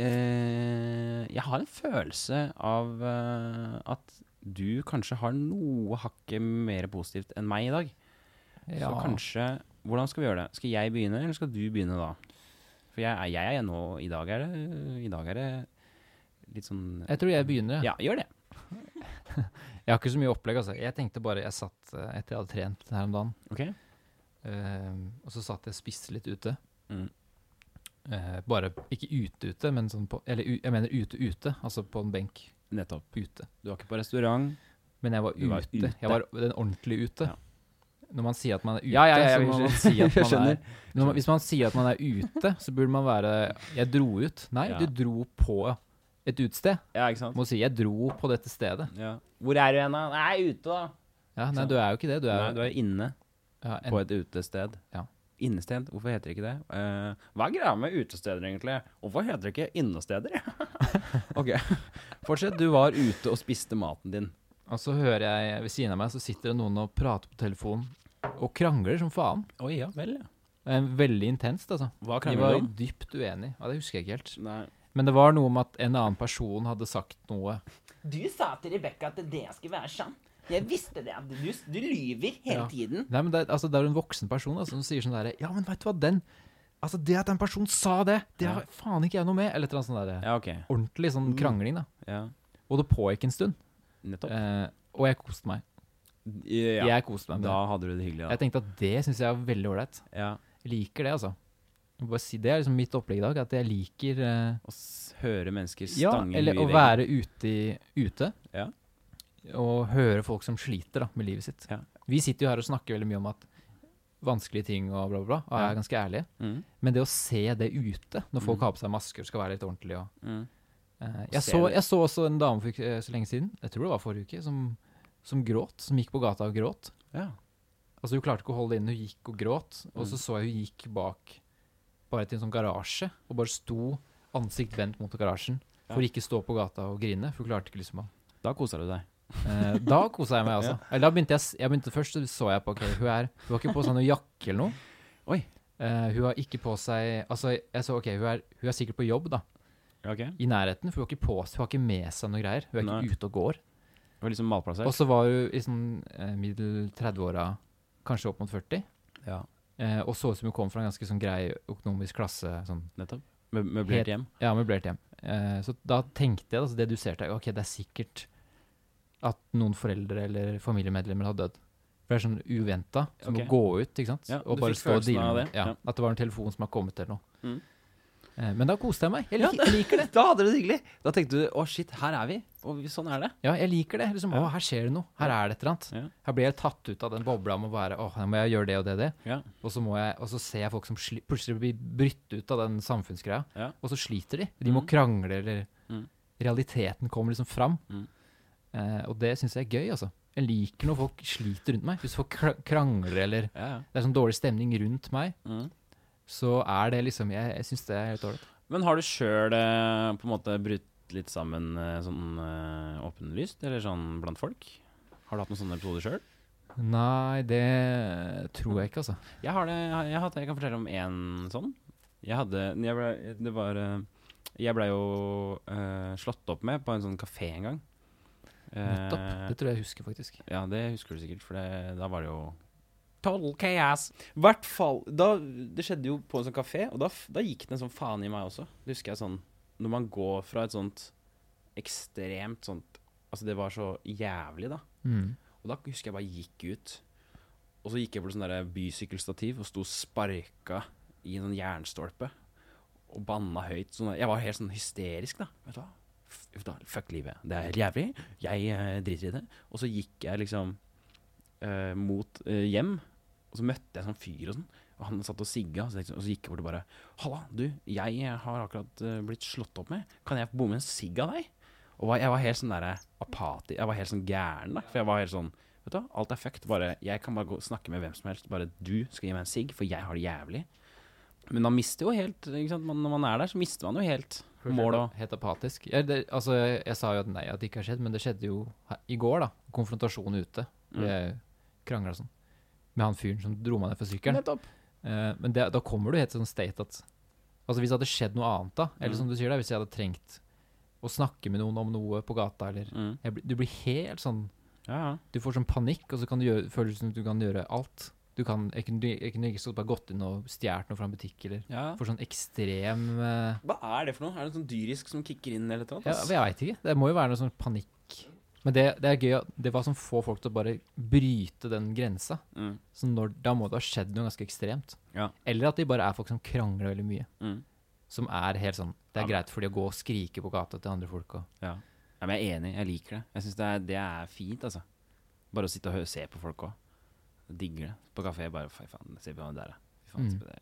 Speaker 1: eh, Jeg har en følelse av eh, at du kanskje har noe hakket mer positivt enn meg i dag.
Speaker 2: Ja.
Speaker 1: Så kanskje Hvordan skal vi gjøre det? Skal jeg begynne, eller skal du begynne da? For jeg, jeg er nå I dag er det I dag er det litt sånn
Speaker 2: Jeg tror jeg begynner. jeg.
Speaker 1: Ja, gjør det. (laughs)
Speaker 2: Jeg har ikke så mye opplegg, altså. Jeg tenkte bare Jeg satt eh, etter jeg hadde trent her om dagen,
Speaker 1: okay.
Speaker 2: uh, og så satt jeg og spiste litt ute.
Speaker 1: Mm.
Speaker 2: Uh, bare ikke ute-ute, men sånn på Eller jeg mener ute-ute, altså på en benk
Speaker 1: Nettopp.
Speaker 2: ute.
Speaker 1: Du var ikke på restaurant.
Speaker 2: Men jeg var
Speaker 1: ute. var
Speaker 2: ute. Jeg var den ordentlige ute.
Speaker 1: Ja.
Speaker 2: Når man sier at man er ute,
Speaker 1: Ja, ja,
Speaker 2: så må man si at (laughs) man er man, Hvis man sier at man er ute, så burde man være Jeg dro ut. Nei, du dro på et utested.
Speaker 1: Ja, ikke sant?
Speaker 2: Må si 'jeg dro på dette stedet'.
Speaker 1: Ja. Hvor er du hen, da? Nei, ute, da.
Speaker 2: Ja, Nei, du er jo ikke det. Du er,
Speaker 1: Nei, du er inne på et utested.
Speaker 2: Ja.
Speaker 1: Innested, hvorfor heter det ikke det? Uh, hva er greia med utesteder, egentlig? Hvorfor heter det ikke innesteder? (laughs) ok, fortsett. Du var ute og spiste maten din.
Speaker 2: Og så hører jeg ved siden av meg så sitter det noen og prater på telefonen og krangler som faen.
Speaker 1: Oi, ja vel, ja.
Speaker 2: Veldig intenst, altså.
Speaker 1: Hva
Speaker 2: De var
Speaker 1: om?
Speaker 2: dypt uenige. Ja, det husker jeg ikke helt.
Speaker 1: Nei.
Speaker 2: Men det var noe om at en annen person hadde sagt noe.
Speaker 1: Du sa til Rebekka at det skulle være sånn. Jeg visste det. Du, du lyver hele
Speaker 2: Ja.
Speaker 1: tiden.
Speaker 2: Nei, men det, altså, det er jo en voksen person altså, som sier sånn derre Ja, men veit du hva, den Altså, det at en person sa det, det har faen ikke jeg noe med. Eller et eller annet sånn derre
Speaker 1: Ja, ok.
Speaker 2: Ordentlig sånn
Speaker 1: Mm.
Speaker 2: krangling, da.
Speaker 1: Ja,
Speaker 2: Og det pågikk en stund.
Speaker 1: nettopp.
Speaker 2: Eh, og jeg koste meg.
Speaker 1: Ja,
Speaker 2: Jeg koste meg med det.
Speaker 1: da hadde du det hyggelig,
Speaker 2: Jeg tenkte at det syns jeg er veldig ålreit.
Speaker 1: Ja.
Speaker 2: Jeg liker det, altså. Bare si, det er liksom mitt opplegg i dag, at jeg liker eh,
Speaker 1: Å høre mennesker stange Ja,
Speaker 2: eller
Speaker 1: huet Eller
Speaker 2: å være ute, ute
Speaker 1: Ja.
Speaker 2: Og høre folk som sliter da, med livet sitt.
Speaker 1: Ja.
Speaker 2: Vi sitter jo her og snakker veldig mye om at vanskelige ting og bla, bla, bla, og er ganske ærlige.
Speaker 1: Mm.
Speaker 2: Men det å se det ute, når folk
Speaker 1: Mm.
Speaker 2: har på seg masker og skal være litt ordentlige og
Speaker 1: Mm.
Speaker 2: uh, jeg, så, jeg så også en dame for eh, så lenge siden, jeg tror det var forrige uke, som, som gråt. Som gikk på gata og gråt.
Speaker 1: Ja.
Speaker 2: Altså Hun klarte ikke å holde det inne, hun gikk og gråt. Og
Speaker 1: Mm.
Speaker 2: så så jeg hun gikk bak bare til en sånn garasje og bare sto ansikt vendt mot garasjen for
Speaker 1: Ja.
Speaker 2: ikke stå på gata og grine. For hun klarte ikke liksom å
Speaker 1: Da koser du deg.
Speaker 2: Eh, Da kosa jeg meg, altså. Eller da begynte jeg, jeg begynte Først så så jeg på ok, hun er Hun har ikke på seg noe jakke eller noe.
Speaker 1: Oi.
Speaker 2: Eh, hun har ikke på seg Altså, jeg så ok, hun er, hun er sikkert på jobb, da.
Speaker 1: Ok.
Speaker 2: I nærheten. For hun har ikke på seg Hun har ikke med seg noe greier. Hun er ikke ute og går.
Speaker 1: var liksom malplassert.
Speaker 2: Og så var hun i sånn eh, middel 30-åra, kanskje opp mot 40.
Speaker 1: Ja,
Speaker 2: Eh, og så ut som hun kom fra en ganske sånn grei økonomisk klasse. Sånn,
Speaker 1: nettopp. Mø- Møblert hjem.
Speaker 2: ja, møblert hjem. Eh, så da tenkte jeg, altså deduserte jeg, ok, det er sikkert at noen foreldre eller familiemedlemmer hadde dødd. For det er sånn uventa, som
Speaker 1: okay.
Speaker 2: å gå ut, ikke sant?
Speaker 1: Ja,
Speaker 2: og bare stå og deale med ja. At det var en telefon som har kommet eller noe.
Speaker 1: Mm.
Speaker 2: Eh, men da koste jeg meg. Jeg,
Speaker 1: Ja,
Speaker 2: jeg liker det. (laughs)
Speaker 1: Da hadde du det hyggelig. Da tenkte du å shit, her er vi. Og sånn er det.
Speaker 2: Ja, jeg liker det. Liksom. Å, her skjer det noe. Her er det et eller annet.
Speaker 1: Ja.
Speaker 2: Her blir jeg tatt ut av den bobla med å være Å, nå må jeg gjøre det og det det.
Speaker 1: Ja.
Speaker 2: Og så, må jeg, og så ser jeg folk som sli, plutselig blir brytt ut av den samfunnsgreia.
Speaker 1: Ja.
Speaker 2: Og så sliter de. De må
Speaker 1: Mm.
Speaker 2: krangle, eller
Speaker 1: Mm.
Speaker 2: Realiteten kommer liksom fram.
Speaker 1: Mm.
Speaker 2: Eh, og det syns jeg er gøy, altså. Jeg liker når folk sliter rundt meg. Hvis folk krangler, eller
Speaker 1: Ja, ja.
Speaker 2: det er sånn dårlig stemning rundt meg,
Speaker 1: Mm.
Speaker 2: så er det liksom Jeg, jeg syns det er helt ålreit.
Speaker 1: Men har du sjøl eh, på en måte brutt litt sammen eh, sånn eh, åpenlyst, eller sånn blant folk? Har du hatt noen sånne episoder sjøl?
Speaker 2: Nei, det tror jeg ikke, altså.
Speaker 1: Jeg har det. Jeg, jeg, jeg kan fortelle om én sånn. Jeg hadde jeg ble, Det var eh, Jeg blei jo eh, slått opp med på en sånn kafé en gang. Eh,
Speaker 2: Nettopp. Det tror jeg jeg husker, faktisk.
Speaker 1: Ja, det husker du sikkert, for det, da var det jo Total chaos. Hvert fall da, Det skjedde jo på en sånn kafé, og da, da gikk det en sånn faen i meg også. Det husker jeg sånn Når man går fra et sånt ekstremt sånt Altså, det var så jævlig, da.
Speaker 2: Mm.
Speaker 1: Og da husker jeg bare gikk ut. Og så gikk jeg på et der bysykkelstativ og sto og sparka i en sånn jernstolpe. Og banna høyt. Sånn, jeg var helt sånn hysterisk, da. Vet du hva? Fuck livet. Det er helt jævlig. Jeg eh, driter i det. Og så gikk jeg liksom eh, mot eh, hjem, og så møtte jeg sånn fyr og sånn. Og han satt og sigga, så, og så gikk jeg bort og bare Halla, du, jeg har akkurat eh, blitt slått opp med. Kan jeg få bomme en sigg av deg? Og jeg var helt sånn derre apati. Jeg var helt sånn gæren, da. For jeg var helt sånn Vet du hva, alt er fucked. Bare, jeg kan bare gå snakke med hvem som helst. Bare du skal gi meg en sigg, for jeg har det jævlig. Men man mister jo helt? Man, Når man er der, så mister man jo helt målet og
Speaker 2: Helt apatisk. Jeg, det, altså, jeg, jeg sa jo at nei, at det ikke har skjedd, men det skjedde jo her, i går, da. Konfrontasjon ute.
Speaker 1: Mm.
Speaker 2: Krangla sånn. Med han fyren som dro meg ned fra sykkelen.
Speaker 1: Nettopp.
Speaker 2: Eh, men det, da kommer du helt sånn state at Altså Hvis det hadde skjedd noe annet, da, eller
Speaker 1: Mm.
Speaker 2: som du sier da, hvis jeg hadde trengt å snakke med noen om noe på gata, eller
Speaker 1: Mm.
Speaker 2: jeg, Du blir helt sånn
Speaker 1: Ja, ja.
Speaker 2: Du får sånn panikk, og så kan du gjøre, føles som du kan gjøre alt. Du kan, jeg kunne, jeg kunne ikke bare gått inn og stjålet noe fra en butikk, eller
Speaker 1: ja.
Speaker 2: For sånn ekstrem uh,
Speaker 1: Hva er det for noe? Er det noe sånn dyrisk som kicker inn, eller noe?
Speaker 2: Ja, jeg veit ikke. Det må jo være noe sånn panikk. Men det, det er gøy det var som får folk til å bare bryte den grensa.
Speaker 1: Mm.
Speaker 2: Så når, da må det ha skjedd noe ganske ekstremt.
Speaker 1: Ja.
Speaker 2: Eller at de bare er folk som krangler veldig mye.
Speaker 1: Mm.
Speaker 2: Som er helt sånn Det er greit for de å gå og skrike på gata til andre folk. Og,
Speaker 1: Ja. men jeg er enig. Jeg liker det. Jeg syns det, det er fint, altså. Bare å sitte og se på folk òg. Digger det. På kafé bare Fy faen, se på han der, ja. Faen,
Speaker 2: Mm.
Speaker 1: det.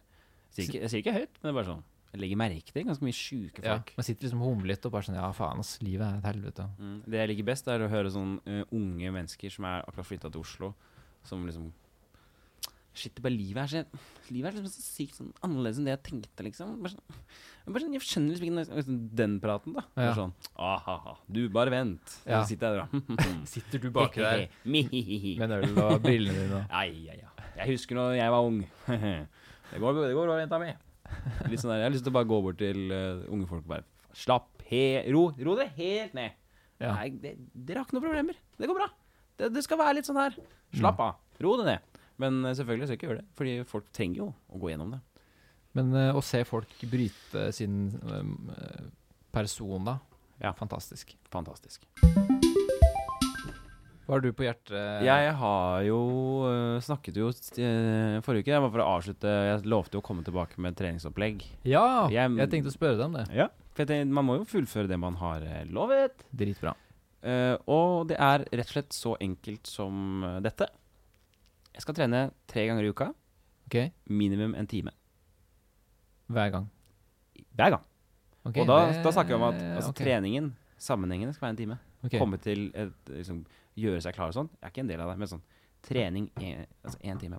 Speaker 1: Jeg sier, ikke, høyt, men det er bare sånn. Jeg legger merke til ganske mye sjuke
Speaker 2: ja,
Speaker 1: folk.
Speaker 2: man sitter liksom humlet og bare sånn Ja, faen, ass. Livet er et helvete.
Speaker 1: Mm. Det jeg liker best, er å høre sånn uh, unge mennesker som er akkurat flytta til Oslo, som liksom Shit, det bare livet er så Livet er liksom så sykt sånn annerledes enn det jeg tenkte, liksom. Bare sånn, bare sånn, jeg skjønner liksom ikke den- liksom den praten, da. Bare sånn Ahaha, du, bare vent.
Speaker 2: Ja.
Speaker 1: Så sitter jeg der da. (laughs) (laughs)
Speaker 2: Sitter du baki der med øl og brillene dine og (laughs)
Speaker 1: Ai, ai, ai. Jeg husker når jeg var ung. Det går, det går bra, jenta mi. Litt sånn der, Jeg har lyst til å bare gå bort til uh, unge folk og bare Slapp he... Ro, ro det helt ned.
Speaker 2: Ja.
Speaker 1: Nei, det, dere har ikke noen problemer. Det går bra. Det, det skal være litt sånn her. Slapp av. Ro det ned. Men eh, selvfølgelig skal jeg ikke gjøre det, fordi folk trenger jo å gå gjennom det.
Speaker 2: Men eh, å se folk bryte sin eh, person da,
Speaker 1: Ja.
Speaker 2: fantastisk.
Speaker 1: Fantastisk.
Speaker 2: Hva har du på hjertet?
Speaker 1: Jeg har jo snakket jo forrige uke. Jeg var for å avslutte Jeg lovte jo å komme tilbake med treningsopplegg.
Speaker 2: Ja!
Speaker 1: Jeg-
Speaker 2: Jeg, tenkte å spørre deg om det.
Speaker 1: Ja. For tenkte, man må jo fullføre det man har lovet.
Speaker 2: Dritbra.
Speaker 1: Uh, og det er rett og slett så enkelt som dette. Jeg skal trene tre ganger i uka.
Speaker 2: Ok?
Speaker 1: Minimum en time.
Speaker 2: Hver gang.
Speaker 1: Hver gang.
Speaker 2: Okay,
Speaker 1: og da,
Speaker 2: det-
Speaker 1: da snakker vi om at altså,
Speaker 2: okay.
Speaker 1: treningen, sammenhengende, skal være en time. Komme til et, liksom, gjøre seg klar og sånn. Jeg er ikke en del av det, men sånn trening en, altså time.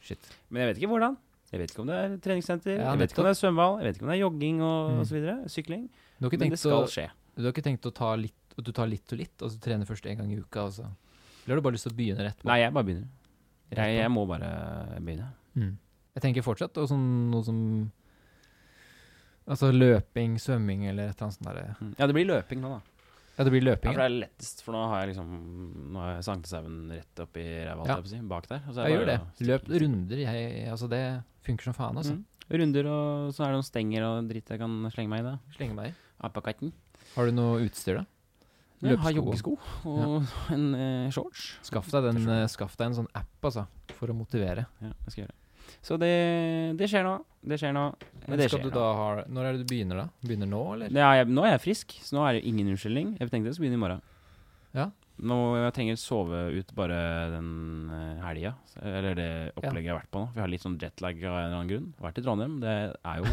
Speaker 2: Shit.
Speaker 1: Men jeg vet ikke hvordan. Jeg vet ikke om det er treningssenter,
Speaker 2: Ja,
Speaker 1: jeg vet ikke om det er svømmehall, jeg vet ikke om det er jogging og,
Speaker 2: Mm.
Speaker 1: så videre. Sykling. Men det
Speaker 2: skal å,
Speaker 1: skje.
Speaker 2: du har ikke tenkt å ta litt, du tar litt og litt, og så trener først en gang i uka, Altså. Eller har du bare lyst til å begynne rett på?
Speaker 1: Nei, jeg bare begynner. Jeg, jeg må bare begynne.
Speaker 2: Mm. Jeg tenker fortsatt og sånn, noe som Altså løping, svømming eller et eller annet sånt der.
Speaker 1: Mm. Ja, det blir løping nå, da.
Speaker 2: Ja, det blir
Speaker 1: Ja,
Speaker 2: løping.
Speaker 1: for det er lettest, for nå har jeg liksom Nå har jeg sankthanshaugen rett oppi ræva,
Speaker 2: Ja.
Speaker 1: si, bak der. og så er
Speaker 2: jeg gjør det. Løp runder. Jeg, altså det funker som faen, altså.
Speaker 1: Mm. Runder, og så er det noen stenger og dritt jeg kan slenge meg i. da
Speaker 2: Slenge meg i.
Speaker 1: Apekatten.
Speaker 2: Har du noe utstyr, da?
Speaker 1: Har
Speaker 2: Løpesko.
Speaker 1: joggesko og (laughs) en uh, shorts.
Speaker 2: Skaff deg, den, uh, skaff deg en sånn app, altså, for å motivere.
Speaker 1: Ja, det skal jeg gjøre. Så det, det skjer nå. Det skjer nå.
Speaker 2: Men
Speaker 1: det
Speaker 2: skal
Speaker 1: skjer
Speaker 2: du da ha Når er det du begynner, da? Begynner nå, eller?
Speaker 1: Ja, jeg, nå er jeg frisk, så nå er det ingen unnskyldning. Jeg tenkte jeg skulle begynne i morgen.
Speaker 2: Ja.
Speaker 1: Nå jeg trenger jeg sove ut bare den uh, helga, eller det opplegget jeg har vært på nå. Vi har litt sånn jetlag av en eller annen grunn. Vært i Trondheim, det er jo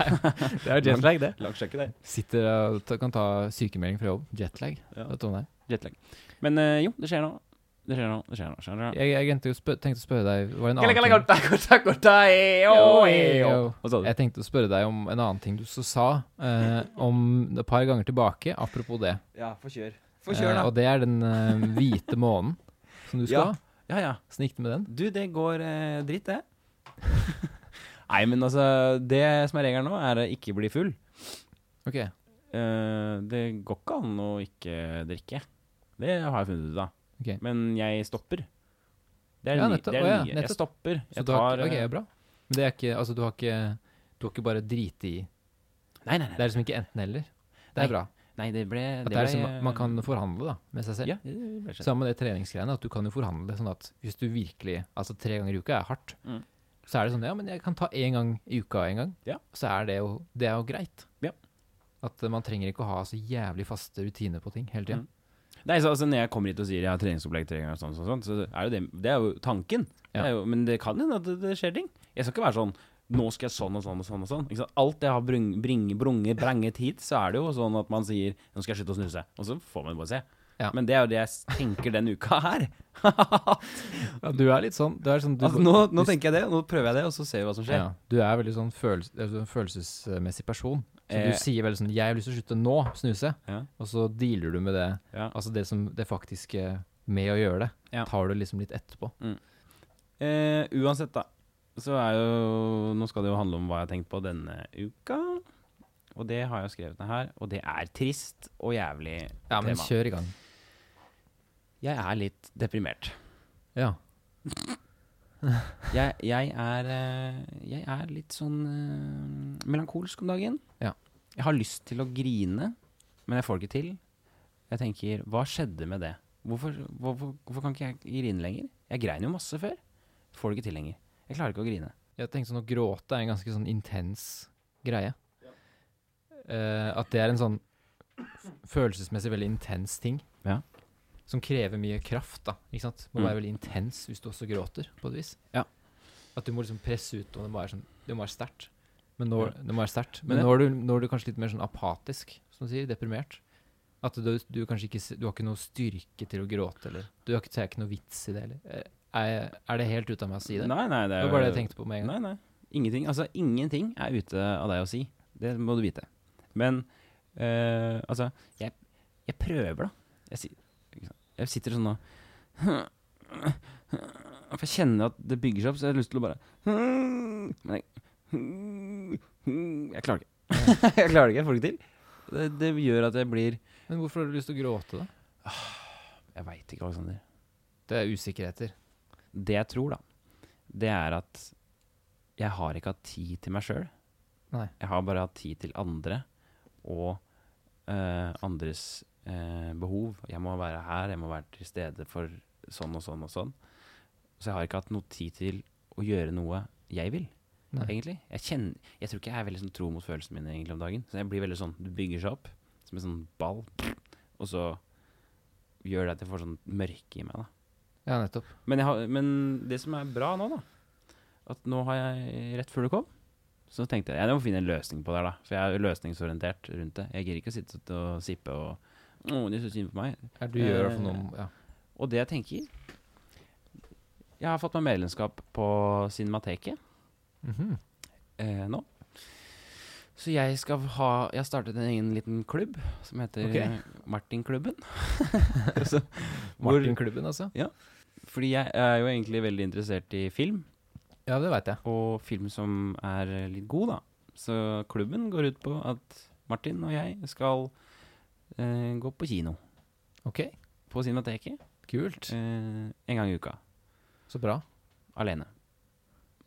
Speaker 1: (laughs)
Speaker 2: Det er jetlag, det.
Speaker 1: Langt sjekke, det.
Speaker 2: Sitter og kan ta sykemelding fra jobb. Jetlag.
Speaker 1: Ja. Jetlag. Men eh, jo, det skjer nå. Det skjer nå. Det skjer nå. Skjer nå.
Speaker 2: Jeg, jeg tenkte, å spør, tenkte å spørre deg Var det en annen ting? Jeg tenkte å spørre deg om en annen ting du så sa eh, om et par ganger tilbake, apropos det.
Speaker 1: Ja, få kjør. Få
Speaker 2: kjøre,
Speaker 1: kjør, da.
Speaker 2: og det er den eh, hvite månen som du skal ha.
Speaker 1: Ja, ja.
Speaker 2: ja. Snikk det med den?
Speaker 1: Du, det går eh, dritt, det. (laughs) Nei, men altså Det som er regelen nå, er å ikke bli full.
Speaker 2: Ok.
Speaker 1: Eh, det går ikke an å ikke drikke. Det har jeg funnet ut av.
Speaker 2: Ok.
Speaker 1: Men jeg stopper. Det er
Speaker 2: Ja,
Speaker 1: det
Speaker 2: nettopp.
Speaker 1: Det er
Speaker 2: Å, ja,
Speaker 1: nye. Jeg
Speaker 2: nettopp.
Speaker 1: stopper.
Speaker 2: Så
Speaker 1: Jeg
Speaker 2: du har,
Speaker 1: tar
Speaker 2: ok,
Speaker 1: eh,
Speaker 2: bra. Men det er ikke Altså, du har ikke Du har ikke bare driti i
Speaker 1: Nei, nei, nei.
Speaker 2: Det er liksom ikke enten-eller. Det
Speaker 1: Nei,
Speaker 2: er bra.
Speaker 1: Nei det ble det
Speaker 2: det er
Speaker 1: ble,
Speaker 2: man kan forhandle da, med seg selv.
Speaker 1: Ja, det.
Speaker 2: Sammen med det treningsgreiene, at du kan jo forhandle sånn at hvis du virkelig Altså tre ganger i uka er hardt,
Speaker 1: Mm.
Speaker 2: så er det sånn Ja, men jeg kan ta én gang i uka en gang.
Speaker 1: Ja.
Speaker 2: Så er det jo Det er jo greit.
Speaker 1: Ja.
Speaker 2: At eh, man trenger ikke å ha så jævlig faste rutiner på ting hele tida.
Speaker 1: Mm. Nei, så, altså, når jeg kommer hit og sier jeg har treningsopplegg tre ganger, og sånn, sånn, så er det, det er jo tanken.
Speaker 2: Ja.
Speaker 1: er jo, men det kan hende at det, det skjer ting. Jeg skal ikke være sånn nå skal jeg sånn og sånn og sånn. og sånn? Alt jeg har brung, bring, brunget, hit, så er det jo sånn at man sier nå skal jeg slutte å snuse. Og så får man bare se.
Speaker 2: Ja.
Speaker 1: Men det er jo det jeg tenker denne uka her. (laughs)
Speaker 2: Ja, du er litt sånn, du er sånn du,
Speaker 1: altså, nå, nå
Speaker 2: du-
Speaker 1: tenker jeg det, nå prøver jeg det, og så ser vi hva som skjer.
Speaker 2: ja, Du er veldig sånn følels, en følelsesmessig person. Så
Speaker 1: Eh.
Speaker 2: du sier veldig sånn 'Jeg har lyst til å slutte nå, snuse',
Speaker 1: Ja.
Speaker 2: og så dealer du med det.
Speaker 1: Ja.
Speaker 2: Altså det som det faktiske med å gjøre det, tar du liksom litt etterpå.
Speaker 1: Eh, uansett, da. Så er jo Nå skal det jo handle om hva jeg har tenkt på denne uka. Og det har jeg skrevet ned her. Og det er trist og jævlig
Speaker 2: Ja, men
Speaker 1: tema.
Speaker 2: kjør i gang.
Speaker 1: Jeg er litt deprimert.
Speaker 2: Ja. (laughs)
Speaker 1: Jeg, jeg, er, eh, jeg er litt sånn uh, melankolsk om dagen.
Speaker 2: Ja.
Speaker 1: Jeg har lyst til å grine, men jeg får det ikke til. Jeg tenker, hva skjedde med det? Hvorfor, hvorfor, hvorfor kan ikke jeg grine lenger? Jeg grein jo masse før. Får det ikke til lenger. Jeg klarer ikke å grine.
Speaker 2: Jeg tenkte sånn Å gråte er en ganske sånn intens greie. Eh, at det er en sånn følelsesmessig veldig intens ting.
Speaker 1: Ja.
Speaker 2: Som krever mye kraft. da Ikke sant? Må
Speaker 1: Mm.
Speaker 2: være veldig intens hvis du også gråter, på et vis.
Speaker 1: Ja.
Speaker 2: At du må liksom presse ut, og det må være, sånn, det må være sterkt. Men,
Speaker 1: nå,
Speaker 2: det må være sterkt.
Speaker 1: Men
Speaker 2: Men nå er, du, nå er du kanskje litt mer sånn apatisk, som du sier. Deprimert. At du, du kanskje ikke Du har ikke noe styrke til å gråte, eller Du har ikke, ikke noe vits i det, eller Eh, Er, er det helt ute av meg å si det?
Speaker 1: Nei, nei, det
Speaker 2: Det
Speaker 1: er
Speaker 2: var bare det jeg tenkte på med en gang.
Speaker 1: Nei, nei. Ingenting. Altså, ingenting er ute av deg å si. Det må du vite. Men uh, altså jeg, jeg prøver, da. Jeg, jeg sitter sånn og For jeg kjenner at det bygger seg opp, så jeg har lyst til å bare Jeg klarer det ikke. (laughs) jeg klarer det ikke. Jeg får det ikke til. Det, det gjør at jeg blir
Speaker 2: Men hvorfor har du lyst til å gråte, da?
Speaker 1: Jeg veit ikke, Alexander.
Speaker 2: Det er usikkerheter.
Speaker 1: Det jeg tror, da, det er at jeg har ikke hatt tid til meg sjøl. Jeg har bare hatt tid til andre og uh, andres uh, behov. Jeg må være her, jeg må være til stede for sånn og sånn og sånn. Så jeg har ikke hatt noe tid til å gjøre noe jeg vil,
Speaker 2: Nei.
Speaker 1: egentlig. Jeg, kjenner, jeg tror ikke jeg er veldig sånn tro mot følelsene mine egentlig om dagen. Så jeg blir veldig sånn, Du bygger seg opp som en sånn ball, og så gjør det at jeg får sånn mørke i meg. da.
Speaker 2: Ja, nettopp.
Speaker 1: Men, har, men det som er bra nå, da At nå har jeg Rett før du kom, så tenkte jeg jeg må finne en løsning på det. her da For jeg er løsningsorientert rundt det. Jeg gidder ikke å sitte og sippe og Å, det er så synd på meg.
Speaker 2: Ja, du gjør
Speaker 1: Eh,
Speaker 2: noe ja.
Speaker 1: Og det jeg tenker Jeg har fått meg medlemskap på Cinemateket
Speaker 2: Mhm.
Speaker 1: eh, nå. Så jeg skal ha Jeg har startet en egen liten klubb som heter okay. Martinklubben. (laughs) (laughs) altså,
Speaker 2: Martin-klubben, altså?
Speaker 1: Fordi jeg er jo egentlig veldig interessert i film.
Speaker 2: Ja, det veit jeg.
Speaker 1: og film som er litt god, da. Så klubben går ut på at Martin og jeg skal eh, gå på kino
Speaker 2: Ok,
Speaker 1: på Cinemateket
Speaker 2: kult.
Speaker 1: eh, en gang i uka.
Speaker 2: Så bra.
Speaker 1: Alene.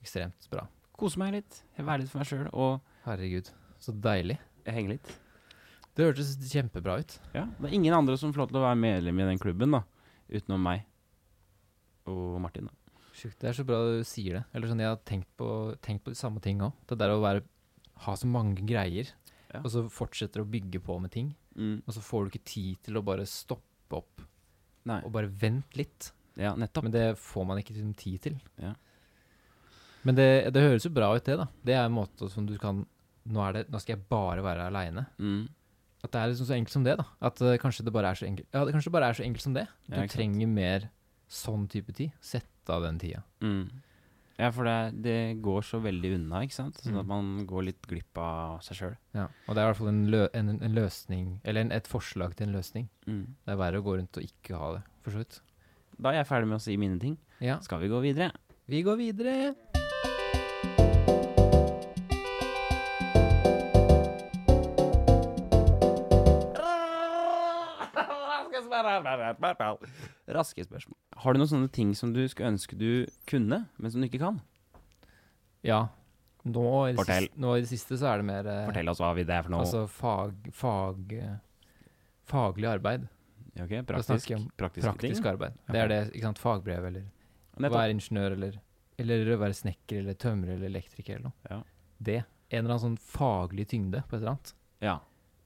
Speaker 2: Ekstremt bra.
Speaker 1: Kose meg litt, være litt for meg sjøl og
Speaker 2: Herregud, så deilig.
Speaker 1: henge litt.
Speaker 2: Det hørtes kjempebra ut.
Speaker 1: Ja, Det er ingen andre som får lov til å være medlem i den klubben, da. Utenom meg og Martin. da.
Speaker 2: Sjukt. Det er så bra du sier det. Eller sånn, Jeg har tenkt på, tenkt på de samme ting òg. Det der å være, ha så mange greier,
Speaker 1: Ja.
Speaker 2: og så fortsetter å bygge på med ting.
Speaker 1: Mm.
Speaker 2: Og så får du ikke tid til å bare stoppe opp
Speaker 1: Nei.
Speaker 2: og bare vente litt.
Speaker 1: Ja, nettopp.
Speaker 2: Men det får man ikke liksom tid til.
Speaker 1: Ja.
Speaker 2: Men det, det høres jo bra ut, det. da. Det er en måte som du kan Nå, det, nå skal jeg bare være aleine.
Speaker 1: Mm.
Speaker 2: At det er liksom så enkelt som det. da. At uh, kanskje det bare er så enkelt Ja, det kanskje bare er så enkelt som det. Du
Speaker 1: Ja,
Speaker 2: trenger mer sånn type tid. Sett av den tida.
Speaker 1: Mm. Ja, for det, det går så veldig unna, ikke sant? Sånn at
Speaker 2: Mm.
Speaker 1: man går litt glipp av seg sjøl.
Speaker 2: Ja. Og det er i hvert fall en, lø en, en løsning, eller en, et forslag til en løsning.
Speaker 1: Mm.
Speaker 2: Det er verre å gå rundt og ikke ha det, for så vidt.
Speaker 1: Da er jeg ferdig med å si mine ting.
Speaker 2: Ja.
Speaker 1: Skal vi gå videre?
Speaker 2: Vi går videre.
Speaker 1: Raske spørsmål. Har du noen sånne ting som du skulle ønske du kunne, men som du ikke kan?
Speaker 2: Ja. Nå i, det siste, nå i det siste så er det mer eh,
Speaker 1: Fortell oss hva vi det er for noe.
Speaker 2: Altså fag, fag Faglig arbeid.
Speaker 1: Ja, ok, praktisk,
Speaker 2: om
Speaker 1: praktiske
Speaker 2: Praktisk
Speaker 1: arbeid.
Speaker 2: arbeid. Det er det, ikke sant. Fagbrev eller
Speaker 1: Nettopp.
Speaker 2: være ingeniør eller Eller være snekker eller tømrer eller elektriker eller noe.
Speaker 1: Ja.
Speaker 2: Det. En eller annen sånn faglig tyngde på et eller annet.
Speaker 1: Ja.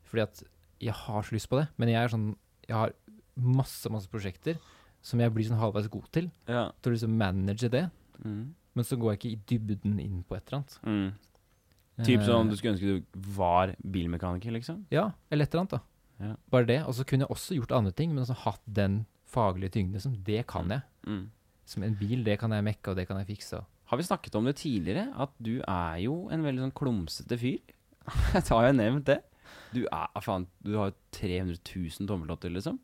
Speaker 2: Fordi at jeg har så lyst på det, men jeg er sånn Jeg har masse, masse prosjekter som jeg blir sånn halvveis god til.
Speaker 1: ja.
Speaker 2: Til å liksom manage det.
Speaker 1: Mm.
Speaker 2: Men så går jeg ikke i dybden inn på et eller annet.
Speaker 1: Mm. Typ sånn
Speaker 2: Eh,
Speaker 1: du skulle ønske du var bilmekaniker, liksom?
Speaker 2: Ja, eller et eller annet, da.
Speaker 1: Ja.
Speaker 2: Bare det. Og så kunne jeg også gjort andre ting, men altså hatt den faglige tyngde som det kan jeg.
Speaker 1: Mm.
Speaker 2: Som en bil, det kan jeg mekke, og det kan jeg fikse.
Speaker 1: Har vi snakket om det tidligere? At du er jo en veldig sånn klumsete fyr. (laughs) Jeg har jo nevnt det. Du er faen Du har jo 300 000 tommeltotter, liksom.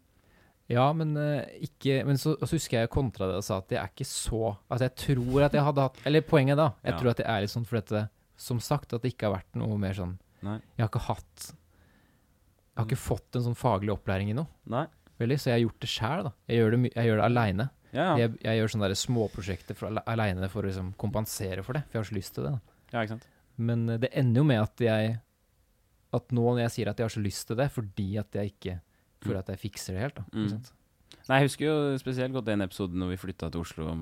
Speaker 2: Ja, men eh, ikke Men så, så husker jeg kontra det og sa at jeg er ikke så Altså, jeg tror at jeg hadde hatt Eller poenget da, jeg
Speaker 1: Ja.
Speaker 2: tror at det er litt sånn fordi at det, Som sagt, at det ikke har vært noe mer sånn
Speaker 1: Nei.
Speaker 2: Jeg har ikke hatt Jeg har ikke fått en sånn faglig opplæring i noe,
Speaker 1: Nei.
Speaker 2: veldig, så jeg har gjort det sjæl, da. Jeg gjør det, jeg gjør det aleine.
Speaker 1: Ja, ja.
Speaker 2: Jeg, jeg gjør sånne der småprosjekter aleine for å liksom kompensere for det, for jeg har så lyst til det. da.
Speaker 1: ja ikke sant.
Speaker 2: Men eh, det ender jo med at jeg At nå når jeg sier at jeg har så lyst til det, fordi at jeg ikke Føler at jeg fikser det helt, da.
Speaker 1: Mm. Nei, jeg husker jo spesielt godt den episode når vi flytta til Oslo.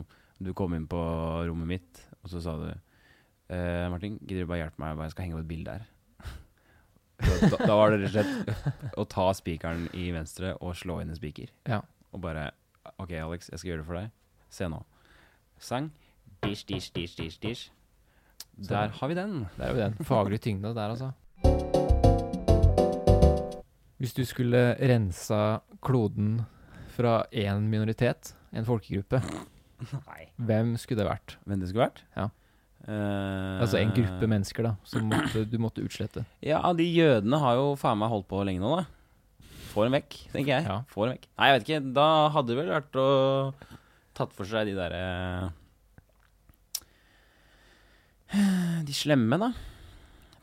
Speaker 1: Du kom inn på rommet mitt, og så sa du eh, Martin, gidder du bare hjelpe meg? Jeg skal henge opp et bilde her. (laughs) da, da, var det rett og slett å ta spikeren i venstre og slå inn en spiker.
Speaker 2: Ja.
Speaker 1: Og bare OK, Alex, jeg skal gjøre det for deg. Se nå. Sang. Dish, dish, dish, dish, dish. Der har vi den.
Speaker 2: Det er jo den faglige tyngda der, altså. Hvis du skulle rensa kloden fra én minoritet, en folkegruppe,
Speaker 1: Nei.
Speaker 2: hvem skulle det vært?
Speaker 1: Hvem det skulle vært?
Speaker 2: Ja.
Speaker 1: Uh,
Speaker 2: Altså en gruppe mennesker, da, som måtte, du måtte utslette.
Speaker 1: Ja, de jødene har jo faen meg holdt på lenge nå, da. Få dem vekk, tenker jeg.
Speaker 2: Ja.
Speaker 1: Få dem vekk. Nei, jeg vet ikke. Da hadde det vel vært å tatt for seg de derre De slemme, da.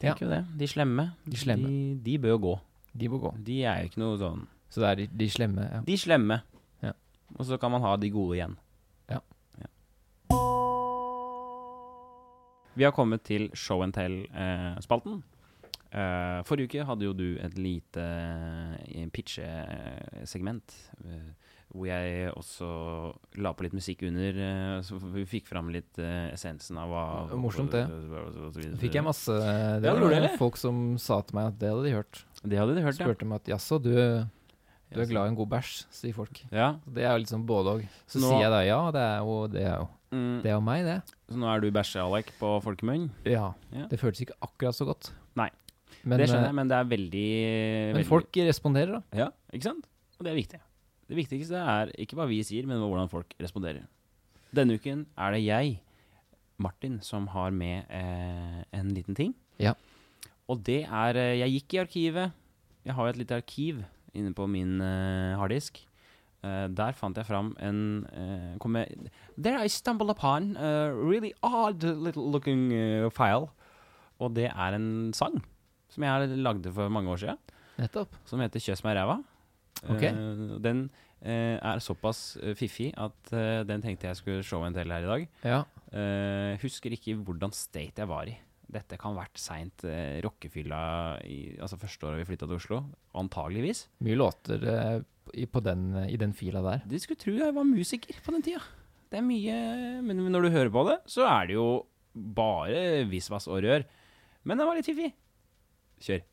Speaker 1: Tenker jo det. De slemme.
Speaker 2: De slemme.
Speaker 1: De, de bør jo gå.
Speaker 2: De må gå.
Speaker 1: De er jo ikke noe sånn
Speaker 2: Så det er de, de slemme. Ja.
Speaker 1: De slemme.
Speaker 2: Ja.
Speaker 1: Og så kan man ha de gode igjen.
Speaker 2: Ja.
Speaker 1: Vi har kommet til show and tell-spalten. Eh, forrige uke hadde jo du et lite uh, pitchesegment. eh, hvor jeg også la på litt musikk under, eh, så vi fikk fram litt eh, essensen av hva
Speaker 2: morsomt, det. Fikk jeg masse Det
Speaker 1: Ja,
Speaker 2: var
Speaker 1: gjorde det,
Speaker 2: folk som sa til meg at det hadde de hørt.
Speaker 1: Det hadde de hørt, ja.
Speaker 2: Spurte meg at jaså, du, du er glad i en god bæsj, sier folk.
Speaker 1: Ja.
Speaker 2: Det er jo liksom både og. Så
Speaker 1: Nå-
Speaker 2: sier jeg da ja, det er jo det er jo,
Speaker 1: Mm,
Speaker 2: det er jo meg, det.
Speaker 1: så nå er du bæsje-Alek på folkemunn?
Speaker 2: Ja.
Speaker 1: Ja.
Speaker 2: Det føltes ikke akkurat så godt.
Speaker 1: Nei.
Speaker 2: Men,
Speaker 1: det skjønner
Speaker 2: eh,
Speaker 1: jeg, men det er veldig,
Speaker 2: men
Speaker 1: veldig
Speaker 2: folk responderer, da.
Speaker 1: Ja, ikke sant? Og det er viktig. Det viktigste er ikke hva vi sier, men hvordan folk responderer. Denne uken er det jeg, Martin, som har med eh, en liten ting.
Speaker 2: Ja.
Speaker 1: Og det er eh, Jeg gikk i arkivet. Jeg har jo et lite arkiv inne på min uh, harddisk. Uh, der fant jeg fram en uh, kom jeg, There I stumbled upon a really odd little looking file. Og det er en sang som jeg lagde for mange år siden
Speaker 2: Nettopp.
Speaker 1: som heter 'Kjøss meg ræva'. Okay. Den er såpass fiffig at den tenkte jeg skulle showe en del her i dag.
Speaker 2: Ja.
Speaker 1: Husker ikke hvordan state jeg var i. Dette kan vært seint eh, rockefylla i altså første året vi flytta til Oslo. Antageligvis.
Speaker 2: Mye låter eh, i, på den, i den fila der.
Speaker 1: De skulle tro jeg var musiker på den tida. Det er mye Men når du hører på det, så er det jo bare visvas og rør. Men det var litt fiffig. Kjør.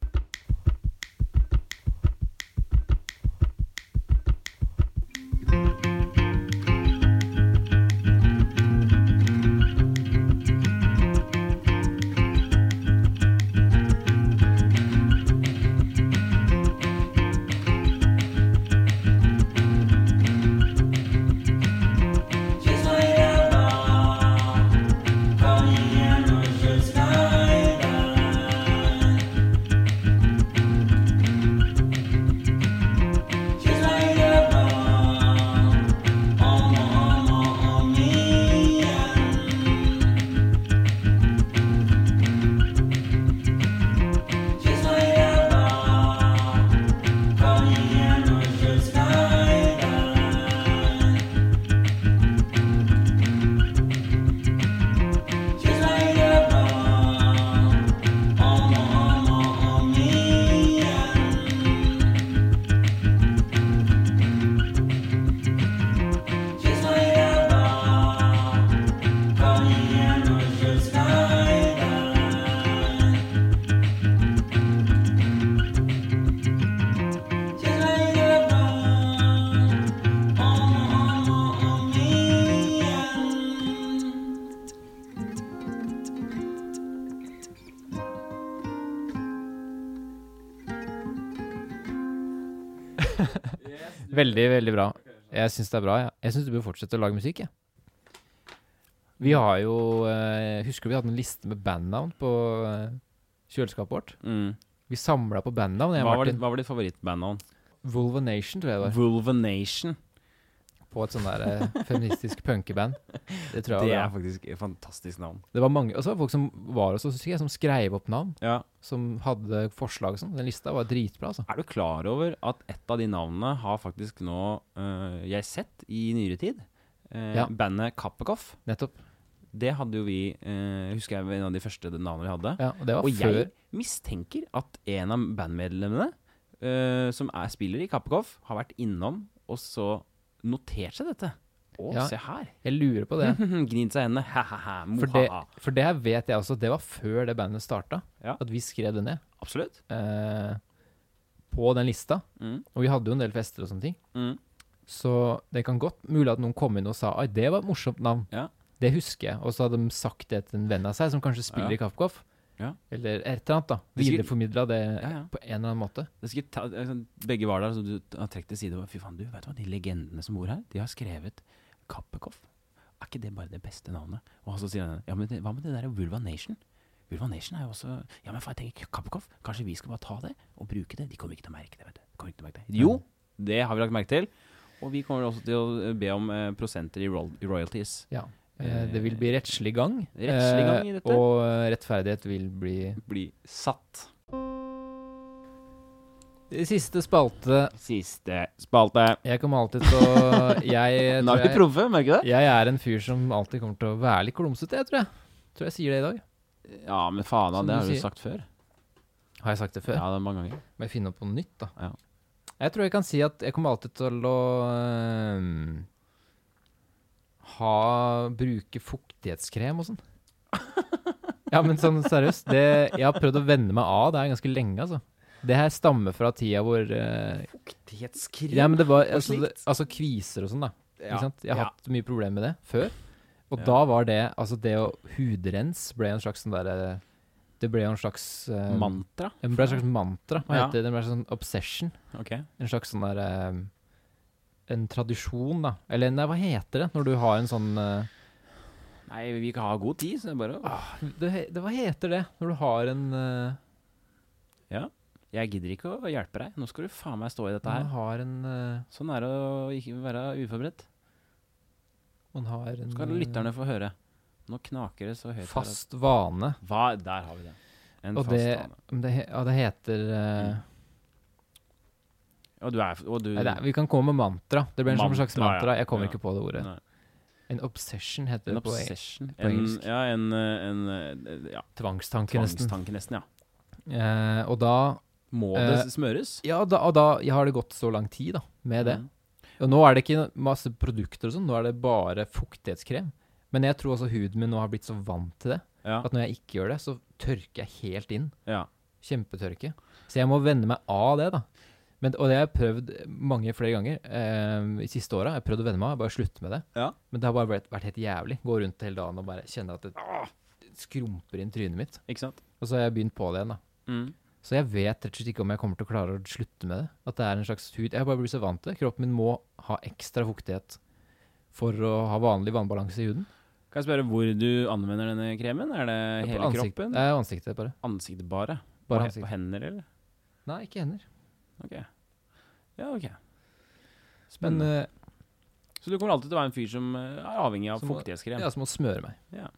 Speaker 2: Veldig, veldig bra. Jeg syns det er bra. Ja. Jeg syns du bør fortsette å lage musikk. jeg. Vi har jo eh, Husker du vi hadde en liste med bandnavn på eh, kjøleskapet vårt?
Speaker 1: Mm.
Speaker 2: Vi samla på bandnavn.
Speaker 1: Hva, var ditt, hva var ditt favorittbandnavn?
Speaker 2: Vulvanation, tror jeg det var.
Speaker 1: Vulvanation.
Speaker 2: På et sånn der eh, (laughs) feministisk punkeband. Det tror
Speaker 1: Det er
Speaker 2: var bra.
Speaker 1: faktisk et fantastisk navn.
Speaker 2: Det var mange Og så var det folk som var hos oss, husker jeg, som skrev opp navn.
Speaker 1: Ja.
Speaker 2: Som hadde forslag og sånn. Den lista var dritbra, altså.
Speaker 1: Er du klar over at et av de navnene har faktisk nå øh, jeg sett i nyere tid? Eh,
Speaker 2: Ja.
Speaker 1: Bandet Kappekoff.
Speaker 2: Nettopp.
Speaker 1: Det hadde jo vi eh, Husker jeg var en av de første navnene vi hadde.
Speaker 2: Ja, og det var
Speaker 1: Og
Speaker 2: før
Speaker 1: jeg mistenker at en av bandmedlemmene eh, som er spiller i Kappekoff, har vært innom og så notert seg dette. Å,
Speaker 2: Ja.
Speaker 1: se her.
Speaker 2: Jeg lurer på det. (laughs)
Speaker 1: Gnid seg i hendene. Ha-ha-ha.
Speaker 2: For det,
Speaker 1: Mohaha.
Speaker 2: for det her vet jeg også, det var før det bandet starta.
Speaker 1: Ja.
Speaker 2: At vi skrev det ned.
Speaker 1: Absolutt.
Speaker 2: Eh, på den lista.
Speaker 1: Mm.
Speaker 2: Og vi hadde jo en del fester og sånne ting.
Speaker 1: Mm.
Speaker 2: Så det kan godt mulig at noen kom inn og sa Oi, det var et morsomt navn.
Speaker 1: Ja.
Speaker 2: Det husker jeg. Og så hadde de sagt det til en venn av seg som kanskje spiller i Kaffekoff.
Speaker 1: Ja.
Speaker 2: Eller et eller annet, da. Videreformidla det
Speaker 1: Ja, ja.
Speaker 2: på en eller annen måte.
Speaker 1: Det skal ta, altså, begge var der, så du har trukket til side. Fy faen, du, vet du hva, de legendene som bor her, de har skrevet Kappekoff. Er ikke det bare det beste navnet? Og så sier han ja, men det, hva med det der Vulva Nation? Vulva Nation er jo også Ja, men faen, jeg tenker Kappekoff. Kanskje vi skal bare ta det og bruke det? De kommer ikke til å merke det, vet du. Kommer ikke til å merke det. Jo, det har vi lagt merke til. Og vi kommer også til å be om eh, prosenter i royalties
Speaker 2: Ja. Eh, det vil bli rettslig gang.
Speaker 1: Rettslig gang i
Speaker 2: eh,
Speaker 1: dette.
Speaker 2: Og eh, rettferdighet vil bli
Speaker 1: Bli satt.
Speaker 2: Siste spalte.
Speaker 1: Siste spalte.
Speaker 2: Jeg kommer alltid til å (laughs) Jeg,
Speaker 1: Nå er vi proffe, merker du det?
Speaker 2: jeg er en fyr som alltid kommer til å være litt klumsete, jeg tror jeg. Tror jeg sier det i dag.
Speaker 1: Ja, men faen, da, det har du
Speaker 2: sier.
Speaker 1: sagt før.
Speaker 2: Har jeg sagt det før?
Speaker 1: Ja, det er mange ganger.
Speaker 2: Må jeg finne opp noe nytt, da?
Speaker 1: Ja.
Speaker 2: Jeg tror jeg kan si at jeg kommer alltid til å øhm, ha Bruke fuktighetskrem og sånn. (laughs) ja, men sånn seriøst. Det, jeg har prøvd å venne meg av det er ganske lenge, altså. Det her stammer fra tida hvor øh,
Speaker 1: Fuktighetskrem
Speaker 2: Ja, men det var altså, det, altså kviser og sånn, da. Ikke sant? Jeg har
Speaker 1: ja.
Speaker 2: hatt mye problemer med det før. Og
Speaker 1: Ja.
Speaker 2: da var det Altså, det å hudrens ble en slags sånn derre Det ble jo en slags øh,
Speaker 1: Mantra?
Speaker 2: Det ble en slags mantra. Hva
Speaker 1: Ja.
Speaker 2: heter det? Det ble sånn obsession.
Speaker 1: Okay.
Speaker 2: En slags sånn der eh, En tradisjon, da. Eller nei, hva heter det når du har en sånn uh,
Speaker 1: Nei, vi kan ha god tid, så det er bare
Speaker 2: ah, det, det, Hva heter det når du har en uh,
Speaker 1: Ja. Jeg gidder ikke å hjelpe deg. Nå skal du faen meg stå i dette
Speaker 2: Man
Speaker 1: her.
Speaker 2: har en Uh,
Speaker 1: Sånn er det å ikke være uforberedt.
Speaker 2: Man har en
Speaker 1: Skal lytterne få høre. Nå knaker det så høyt.
Speaker 2: fast vane.
Speaker 1: Hva? Der har vi det. En
Speaker 2: Og
Speaker 1: fast
Speaker 2: det,
Speaker 1: vane.
Speaker 2: det, ja, det heter eh,
Speaker 1: Og du er Og du
Speaker 2: nei, det, er- Vi kan komme med mantra. Det blir en mantra, slags
Speaker 1: Mantra,
Speaker 2: Jeg kommer
Speaker 1: Ja.
Speaker 2: ikke på det ordet.
Speaker 1: Nei.
Speaker 2: En obsession heter
Speaker 1: En
Speaker 2: det på
Speaker 1: obsession.
Speaker 2: på
Speaker 1: En,
Speaker 2: engelsk.
Speaker 1: ja, en, eh, en eh, ja,
Speaker 2: tvangstanke,
Speaker 1: tvangstanke, nesten. Ja.
Speaker 2: Eh, og da
Speaker 1: Må
Speaker 2: Eh,
Speaker 1: det smøres?
Speaker 2: Ja, da, og da har det gått så lang tid da, med det.
Speaker 1: Mm.
Speaker 2: Og nå er det ikke masse produkter og sånn, nå er det bare fuktighetskrem. Men jeg tror også huden min nå har blitt så vant til det,
Speaker 1: Ja.
Speaker 2: at når jeg ikke gjør det, så tørker jeg helt inn.
Speaker 1: ja.
Speaker 2: Kjempetørke. Så jeg må venne meg av det, da. Men, og det har jeg prøvd mange flere ganger eh, i siste åra. Jeg har prøvd å venne meg av, bare slutte med det.
Speaker 1: Ja.
Speaker 2: Men det har bare vært, vært helt jævlig. Gå rundt hele dagen og bare kjenne at det skrumper inn trynet mitt.
Speaker 1: Ikke sant?
Speaker 2: Og så har jeg begynt på det igjen, da.
Speaker 1: Mm.
Speaker 2: Så jeg vet rett og slett ikke om jeg kommer til å klare å slutte med det. At det er en slags hud Jeg har bare blitt så vant til det. Kroppen min må ha ekstra fuktighet for å ha vanlig vannbalanse i huden.
Speaker 1: Kan jeg spørre hvor du anvender denne kremen? Er det hele
Speaker 2: ansikt-
Speaker 1: kroppen?
Speaker 2: Det er ansiktet, bare.
Speaker 1: Ansiktet bare?
Speaker 2: Bare ansiktet.
Speaker 1: og hender, eller?
Speaker 2: Nei, ikke hender.
Speaker 1: Ok. Ja, ok.
Speaker 2: Men
Speaker 1: Spennende.
Speaker 2: eh,
Speaker 1: Så du kommer alltid til å være en fyr som eh, er avhengig av
Speaker 2: Som
Speaker 1: fuktighetskrem?
Speaker 2: ja, som å smøre meg.
Speaker 1: Ja. (laughs)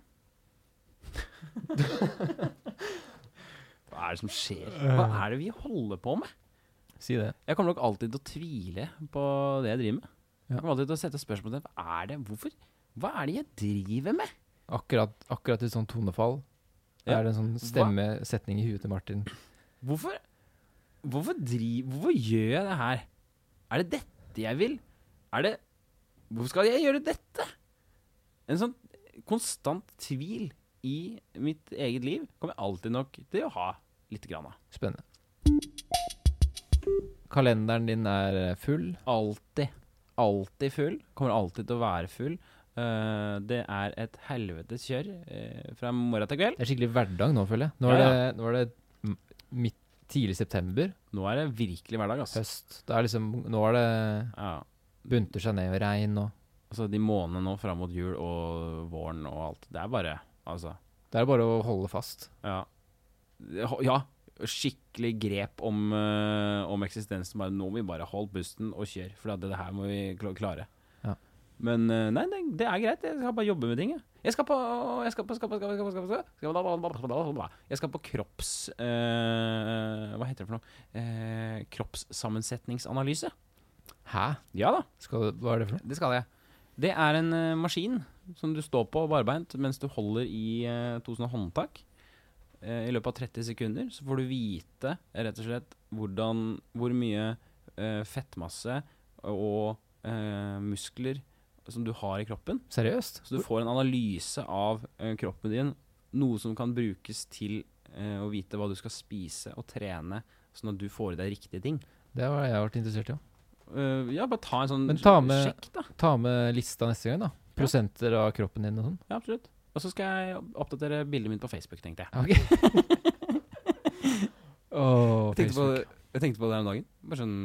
Speaker 1: Hva er det som skjer? Hva er det vi holder på med?
Speaker 2: Si det.
Speaker 1: Jeg kommer nok alltid til å tvile på det jeg driver med.
Speaker 2: Ja.
Speaker 1: Jeg kommer alltid til å sette spørsmål til hva er det, hvorfor? Hva er det jeg driver med?
Speaker 2: Akkurat, akkurat i sånn tonefall
Speaker 1: Ja.
Speaker 2: er det en sånn stemmesetning i huet til Martin.
Speaker 1: Hvorfor, hvorfor, dri, hvorfor gjør jeg det her? Er det dette jeg vil? Er det Hvorfor skal jeg gjøre dette? En sånn konstant tvil i mitt eget liv kommer jeg alltid nok til å ha litt grann av.
Speaker 2: Spennende. Kalenderen din er full.
Speaker 1: Alltid. Alltid full. Kommer alltid til å være full. Uh, det er et helvetes kjør uh, fra morgen til kveld.
Speaker 2: Det er skikkelig hverdag nå, føler jeg. Nå er
Speaker 1: Ja,
Speaker 2: det, nå er det midt tidlig september.
Speaker 1: Nå er det virkelig hverdag, altså.
Speaker 2: Høst. Det er liksom Nå er det
Speaker 1: Ja.
Speaker 2: bunter seg ned og regn og
Speaker 1: Altså, de månedene nå fram mot jul og våren og alt, det er bare Altså,
Speaker 2: Det er bare å holde fast.
Speaker 1: ja. Ja, skikkelig grep om, uh, om eksistensen. Bare, nå må vi bare holde pusten og kjøre, for det, det her må vi klare. Men eh, nei, det, er greit. Jeg skal bare jobbe med ting. Jeg, jeg skal på Jeg skal på, skal på, skal på, skal på, skal på, jeg skal på kropps... eh, hva heter det for noe? Eh, kroppssammensetningsanalyse.
Speaker 2: Hæ?
Speaker 1: Ja da.
Speaker 2: Skal, hva er det for noe?
Speaker 1: Det skal jeg. Det er en eh, maskin som du står på barbeint mens du holder i eh, to sånne håndtak. Eh, I løpet av 30 sekunder så får du vite rett og slett hvordan, hvor mye eh, fettmasse og eh, muskler som du har i kroppen.
Speaker 2: Seriøst?
Speaker 1: Så du får en analyse av uh, kroppen din, noe som kan brukes til uh, å vite hva du skal spise og trene, sånn at du får i deg riktige ting.
Speaker 2: Det har jeg vært interessert i òg.
Speaker 1: Uh, ja, bare ta en sånn
Speaker 2: Men ta med-
Speaker 1: sjekk, da.
Speaker 2: Ta med lista neste gang, da. Prosenter av kroppen din og sånn.
Speaker 1: Ja, absolutt. Og så skal jeg oppdatere bildet mitt på Facebook, tenkte jeg.
Speaker 2: Ok. (laughs) Åh,
Speaker 1: Jeg tenkte, på,
Speaker 2: Facebook.
Speaker 1: jeg tenkte på det her om dagen. Bare sånn,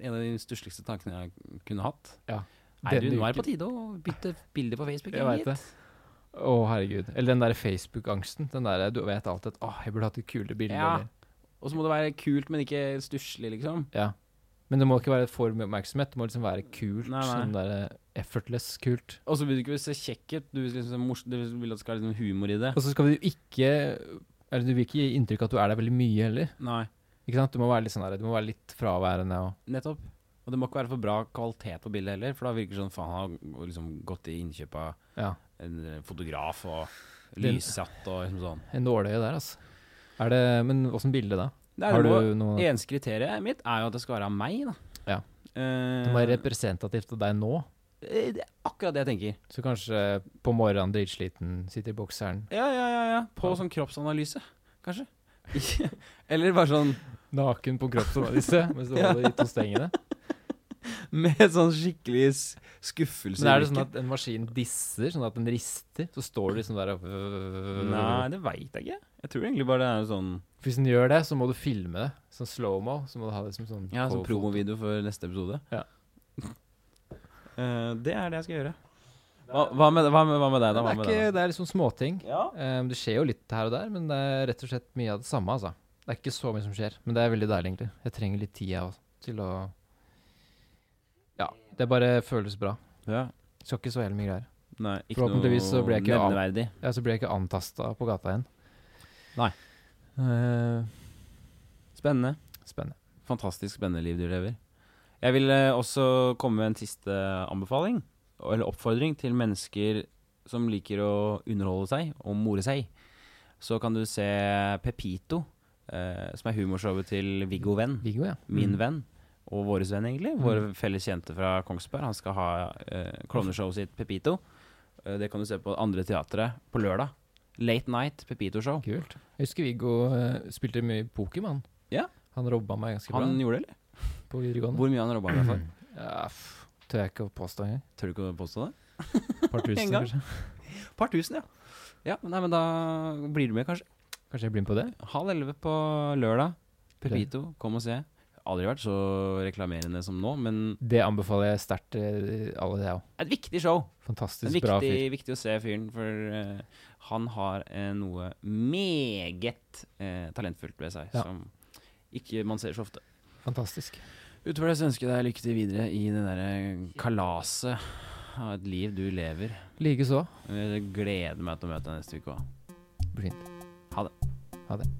Speaker 1: En av de stussligste tankene jeg kunne hatt.
Speaker 2: Ja.
Speaker 1: Nei, du, nå er det på tide å bytte bilde på Facebook.
Speaker 2: Jeg vet det. Å, herregud. Eller den der Facebook-angsten. Den der, Du vet alltid at 'Å, jeg burde hatt et kulere bilde'.
Speaker 1: Ja. Og så må det være kult, men ikke stusslig, liksom.
Speaker 2: ja. Men det må ikke være for mye oppmerksomhet. Det må liksom være kult.
Speaker 1: Nei, nei.
Speaker 2: Sånn der effortless kult.
Speaker 1: Og så vil du ikke se kjekk ut. Du liksom, du vil at det skal være liksom humor i det.
Speaker 2: Og så skal du ikke Eller du vil ikke gi inntrykk av at du er der veldig mye heller.
Speaker 1: Nei,
Speaker 2: Ikke sant? Du må være litt sånn der Du må være litt fraværende og
Speaker 1: nettopp. Og det må ikke være for bra kvalitet på bildet heller, for da virker det sånn faen han har liksom gått i innkjøp av
Speaker 2: Ja.
Speaker 1: en eh, fotograf og lyssatt og liksom sånn.
Speaker 2: En dårlig der, altså. Er det Men åssen bilde, da?
Speaker 1: Det er
Speaker 2: Har noe
Speaker 1: Eneste kriteriet mitt er jo at det skal være av meg, da.
Speaker 2: Ja.
Speaker 1: Uh,
Speaker 2: Det må være representativt av deg nå.
Speaker 1: eh, det er akkurat det jeg tenker.
Speaker 2: Så kanskje på morgenen dritsliten, sitter i bokseren
Speaker 1: Ja, ja, ja. ja. På
Speaker 2: Ja.
Speaker 1: sånn kroppsanalyse, kanskje. (laughs) Eller bare sånn
Speaker 2: naken på kroppsanalyse mens du holder i to stengene. (laughs) (laughs)
Speaker 1: med sånn skikkelig skuffelse
Speaker 2: Men er det sånn at en maskin disser, sånn at den rister? Så står du liksom der og
Speaker 1: Nei, det veit jeg ikke. Jeg tror egentlig bare det er sånn
Speaker 2: Hvis den gjør det, så må du filme det. Sånn slow-mo. Så må du ha det som sånn
Speaker 1: Ja, sånn
Speaker 2: co-foto.
Speaker 1: promovideo for neste episode.
Speaker 2: Ja.
Speaker 1: Uh, (laughs) det er det jeg skal gjøre. Hva, hva, med, hva, med, hva med deg, da?
Speaker 2: Det er, ikke,
Speaker 1: deg, da?
Speaker 2: det er liksom småting.
Speaker 1: Ja.
Speaker 2: Um, det skjer jo litt her og der, men det er rett og slett mye av det samme, altså. Det er ikke så mye som skjer, men det er veldig deilig, egentlig. Jeg trenger litt tid, jeg også, til å det bare føles bra.
Speaker 1: ja.
Speaker 2: Skal ikke så jævlig mye greier.
Speaker 1: Nei, ikke
Speaker 2: Forhåpentligvis så blir jeg ikke an
Speaker 1: nevneverdig.
Speaker 2: Ja, så blir jeg ikke antasta på gata igjen.
Speaker 1: Nei.
Speaker 2: Eh,
Speaker 1: Spennende.
Speaker 2: spennende.
Speaker 1: Fantastisk spennende liv du lever. Jeg vil eh, også komme med en siste anbefaling, eller oppfordring, til mennesker som liker å underholde seg og more seg. Så kan du se Pepito, eh, som er humorshowet til Viggo Venn.
Speaker 2: Viggo, ja.
Speaker 1: Min
Speaker 2: Mm.
Speaker 1: venn, og våres venn egentlig. Vår felles kjente fra Kongsberg. Han skal ha eh, klovneshowet sitt Pepito. Eh, det kan du se på andre teatret på lørdag. Late Night Pepito-show.
Speaker 2: Kult. Jeg husker Viggo eh, spilte mye Pokémon.
Speaker 1: Ja.
Speaker 2: Han robba meg ganske bra
Speaker 1: Han gjorde det, eller?
Speaker 2: på videregående.
Speaker 1: Hvor mye han robba deg for?
Speaker 2: Ja, f- tør jeg ikke å påstå engang.
Speaker 1: Tør du ikke å påstå det? (laughs)
Speaker 2: Par tusen, (laughs) kanskje. (laughs)
Speaker 1: Par tusen, ja. Ja, nei, men da blir du med, kanskje.
Speaker 2: Kanskje jeg blir med på det?
Speaker 1: Halv elleve på lørdag. Pepito, kom og se. Aldri vært så reklamerende som nå, men
Speaker 2: Det anbefaler jeg sterkt til alle, det òg.
Speaker 1: et viktig show.
Speaker 2: Fantastisk
Speaker 1: er
Speaker 2: bra
Speaker 1: viktig,
Speaker 2: fyr.
Speaker 1: viktig å se fyren, for uh, han har uh, noe meget uh, talentfullt ved seg
Speaker 2: Ja.
Speaker 1: som ikke man ser så ofte.
Speaker 2: Fantastisk.
Speaker 1: Utover det så ønsker jeg deg lykke til videre i det derre kalaset av et liv du lever.
Speaker 2: Likeså.
Speaker 1: Jeg gleder meg til å møte deg neste uke òg.
Speaker 2: Blir fint.
Speaker 1: Ha det.
Speaker 2: Ha det.